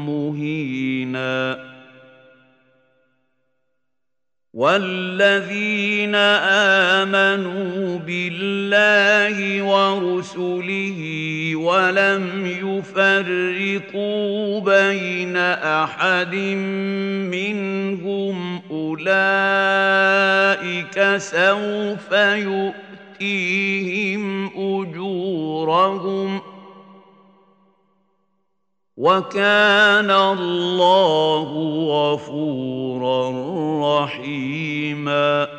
مهينا والذين امنوا بالله ورسله ولم يفرقوا بين احد منهم اولئك سوف يؤتيهم اجورهم وكان الله غفورا رحيما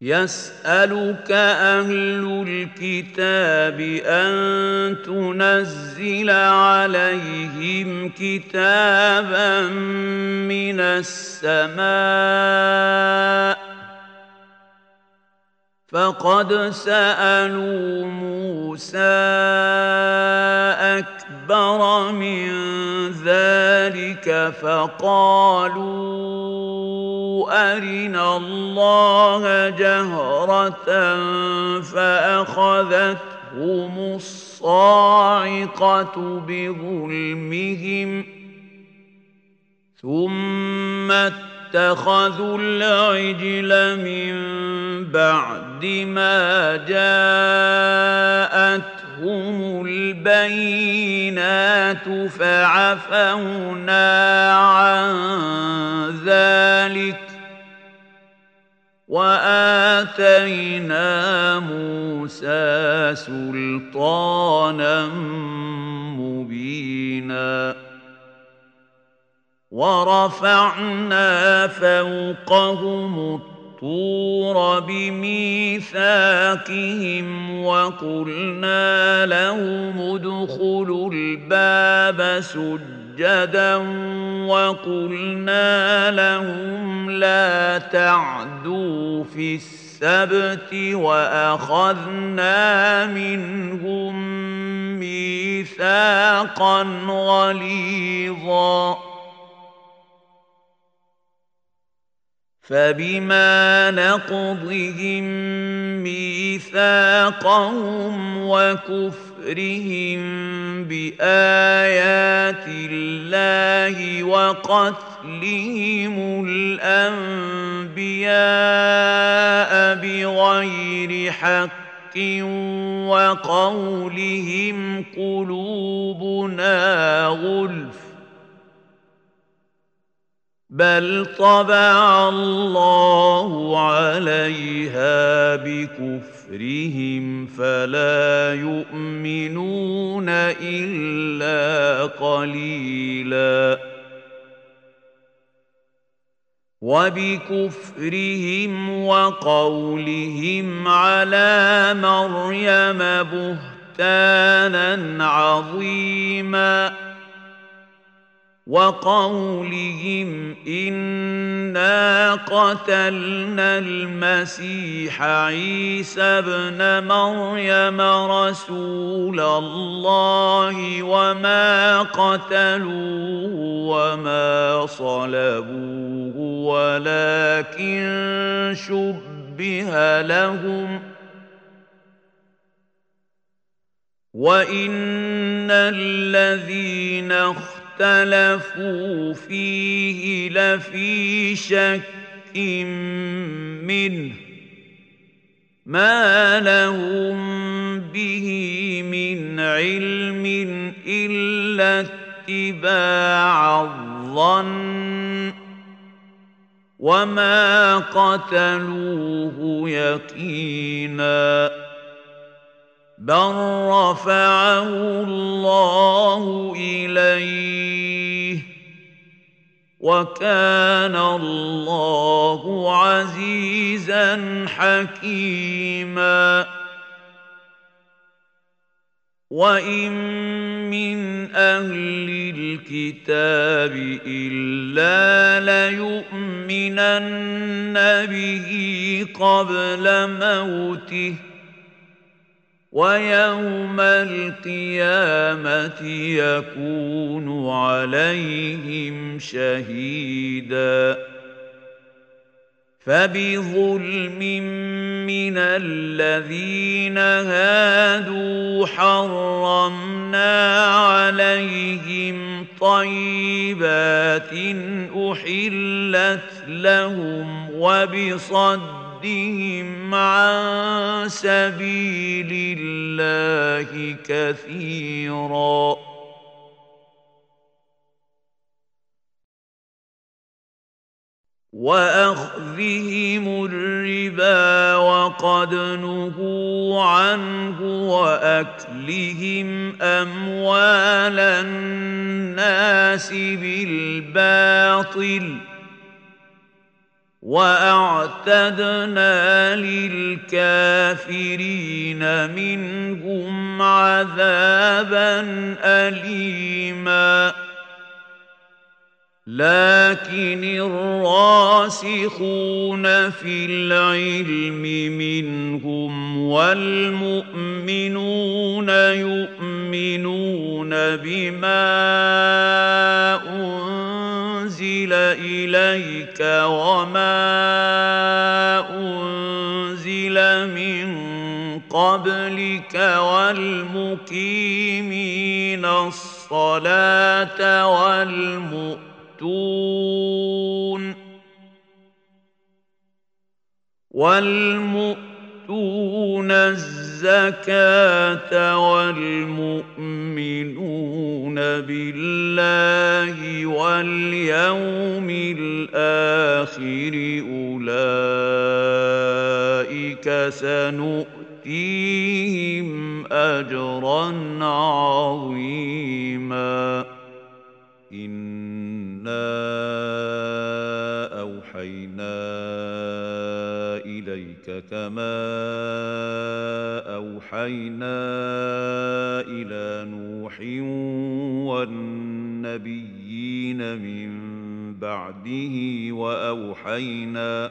يسألك أهل الكتاب أن تنزل عليهم كتابا من السماء فقد سألوا موسى أكبر من ذلك فقالوا أرنا الله جهرة فأخذتهم الصاعقة بظلمهم ثم اتخذوا العجل من بعد ما جاءتهم البينات فعفونا عن ذلك واتينا موسى سلطانا مبينا ورفعنا فوقهم الطور بميثاقهم وقلنا لهم ادخلوا الباب سجدا وقلنا لهم لا تعدوا في السبت واخذنا منهم ميثاقا غليظا فبما نقضهم ميثاقهم وكفرهم بآيات الله وقتلهم الأنبياء بغير حق وقولهم قلوبنا غلف بل طبع الله عليها بكفرهم فلا يؤمنون الا قليلا وبكفرهم وقولهم على مريم بهتانا عظيما وقولهم انا قتلنا المسيح عيسى ابن مريم رسول الله وما قتلوه وما صلبوه ولكن شبه لهم وان الذين اختلفوا فيه لفي شك منه ما لهم به من علم إلا اتباع الظن وما قتلوه يقينا بل رفعه الله اليه وكان الله عزيزا حكيما وان من أهل الكتاب الا ليؤمنن به قبل موته ويوم القيامة يكون عليهم شهيدا. فبظلم من الذين هادوا حرمنا عليهم طيبات أحلت لهم وبصدهم عن سبيل الله كثيرا. وأخذهم الربا وقد نهوا عنه وأكلهم أموال الناس بالباطل. واعتدنا للكافرين منهم عذابا اليما لكن الراسخون في العلم منهم والمؤمنون يؤمنون بما انزل اليك وما انزل من قبلك والمقيمين والمؤمنين والمؤتون والمؤتون الزكاة والمؤمنون بالله واليوم الآخر أولئك سنؤتيهم أجرا عظيما. إنا أوحينا إليك كما أوحينا إلى نوح والنبيين من بعده وأوحينا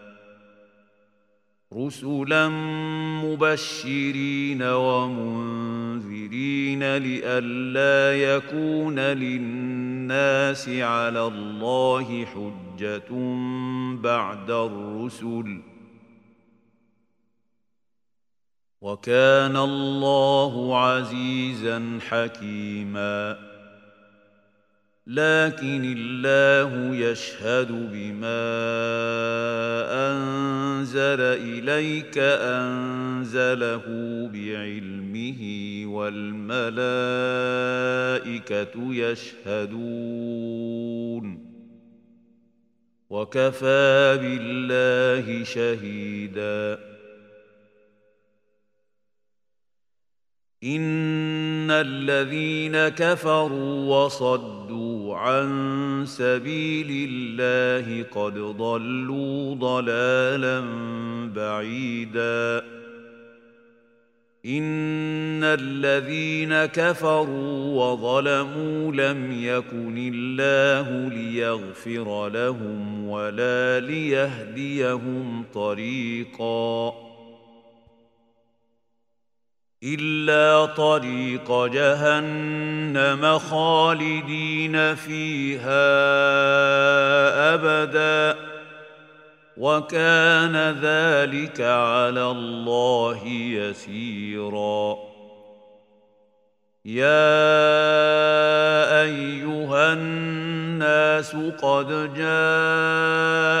رسلا مبشرين ومنذرين لئلا يكون للناس على الله حجة بعد الرسل. وكان الله عزيزا حكيما. لكن الله يشهد بما أنزل إليك أنزله بعلمه والملائكة يشهدون. وكفى بالله شهيدا. إن ان الذين كفروا وصدوا عن سبيل الله قد ضلوا ضلالا بعيدا. ان الذين كفروا وظلموا لم يكن الله ليغفر لهم ولا ليهديهم طريقا. إلا طريق جهنم خالدين فيها أبدا. وكان ذلك على الله يسيرا. يا أيها الناس قد جاءكم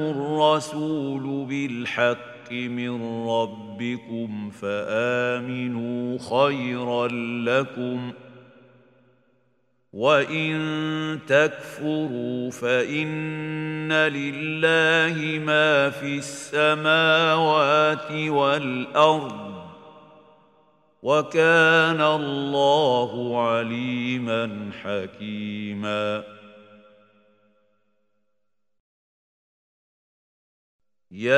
الرسول بالحق من ربكم فآمنوا خيرا لكم وإن تكفروا فإن لله ما في السماوات والأرض وكان الله عليما حكيما يا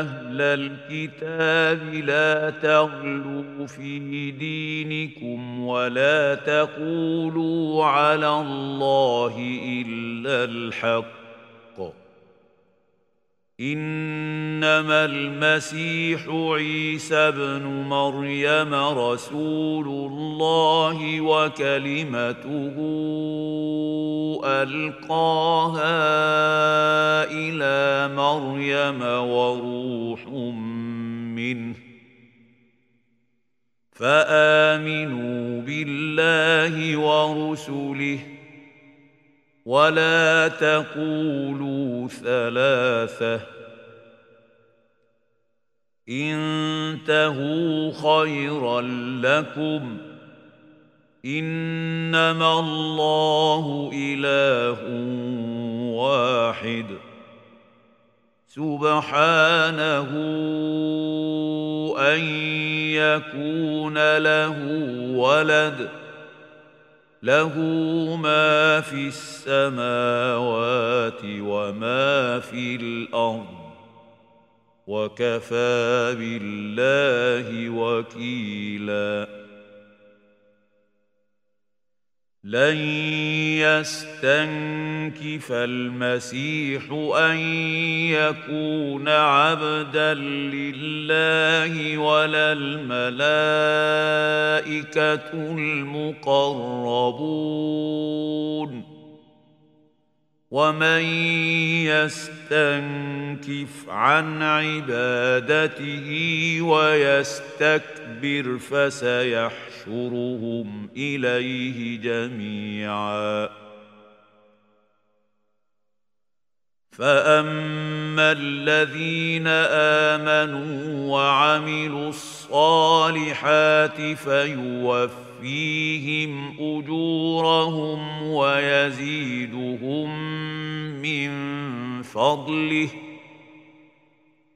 أهل الكتاب لا تغلوا في دينكم ولا تقولوا على الله الا الحق إنما المسيح عيسى ابن مريم رسول الله وكلمته ألقاها إلى مريم وروح منه. فآمنوا بالله ورسله ولا تقولوا ثلاثة. انتهوا خيرا لكم. إنما الله إله واحد. سبحانه أن يكون له ولد. له ما في السماوات وما في الأرض وكفى بالله وكيلا لن يستنكف المسيح أن يكون عبدا لله ولا الملائكة المقربون. ومن يستنكف عن عبادته ويستكبر فسيحشرهم إليه جميعا. فأما الذين آمنوا وعملوا الصالحات فيوفيهم أجورهم ويزيدهم من فضله.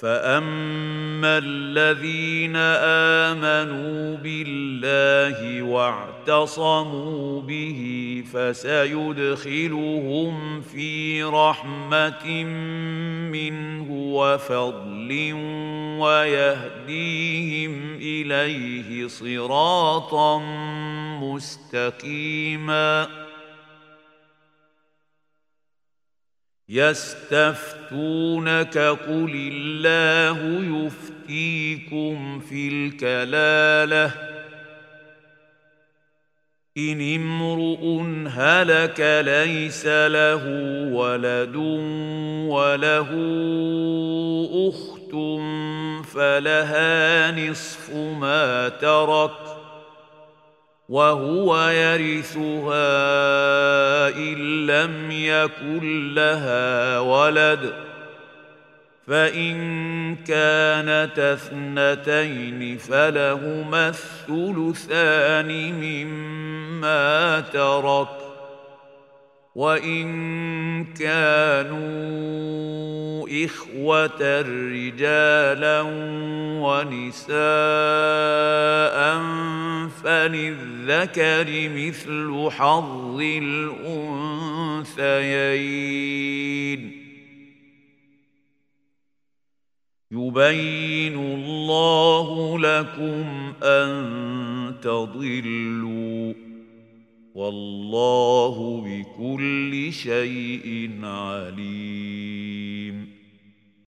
فاما الذين امنوا بالله واعتصموا به فسيدخلهم في رحمه منه وفضل ويهديهم اليه صراطا مستقيما يستفتونك قل الله يفتيكم في الكلالة. إن امرؤ هلك ليس له ولد وله أخت فلها نصف ما ترك. وهو يرثها إن لم يكن لها ولد فإن كانت اثنتين فلهما الثلثان مما ترك وان كانوا اخوه رجالا ونساء فللذكر مثل حظ الانثيين يبين الله لكم ان تضلوا والله بكل شيء عليم.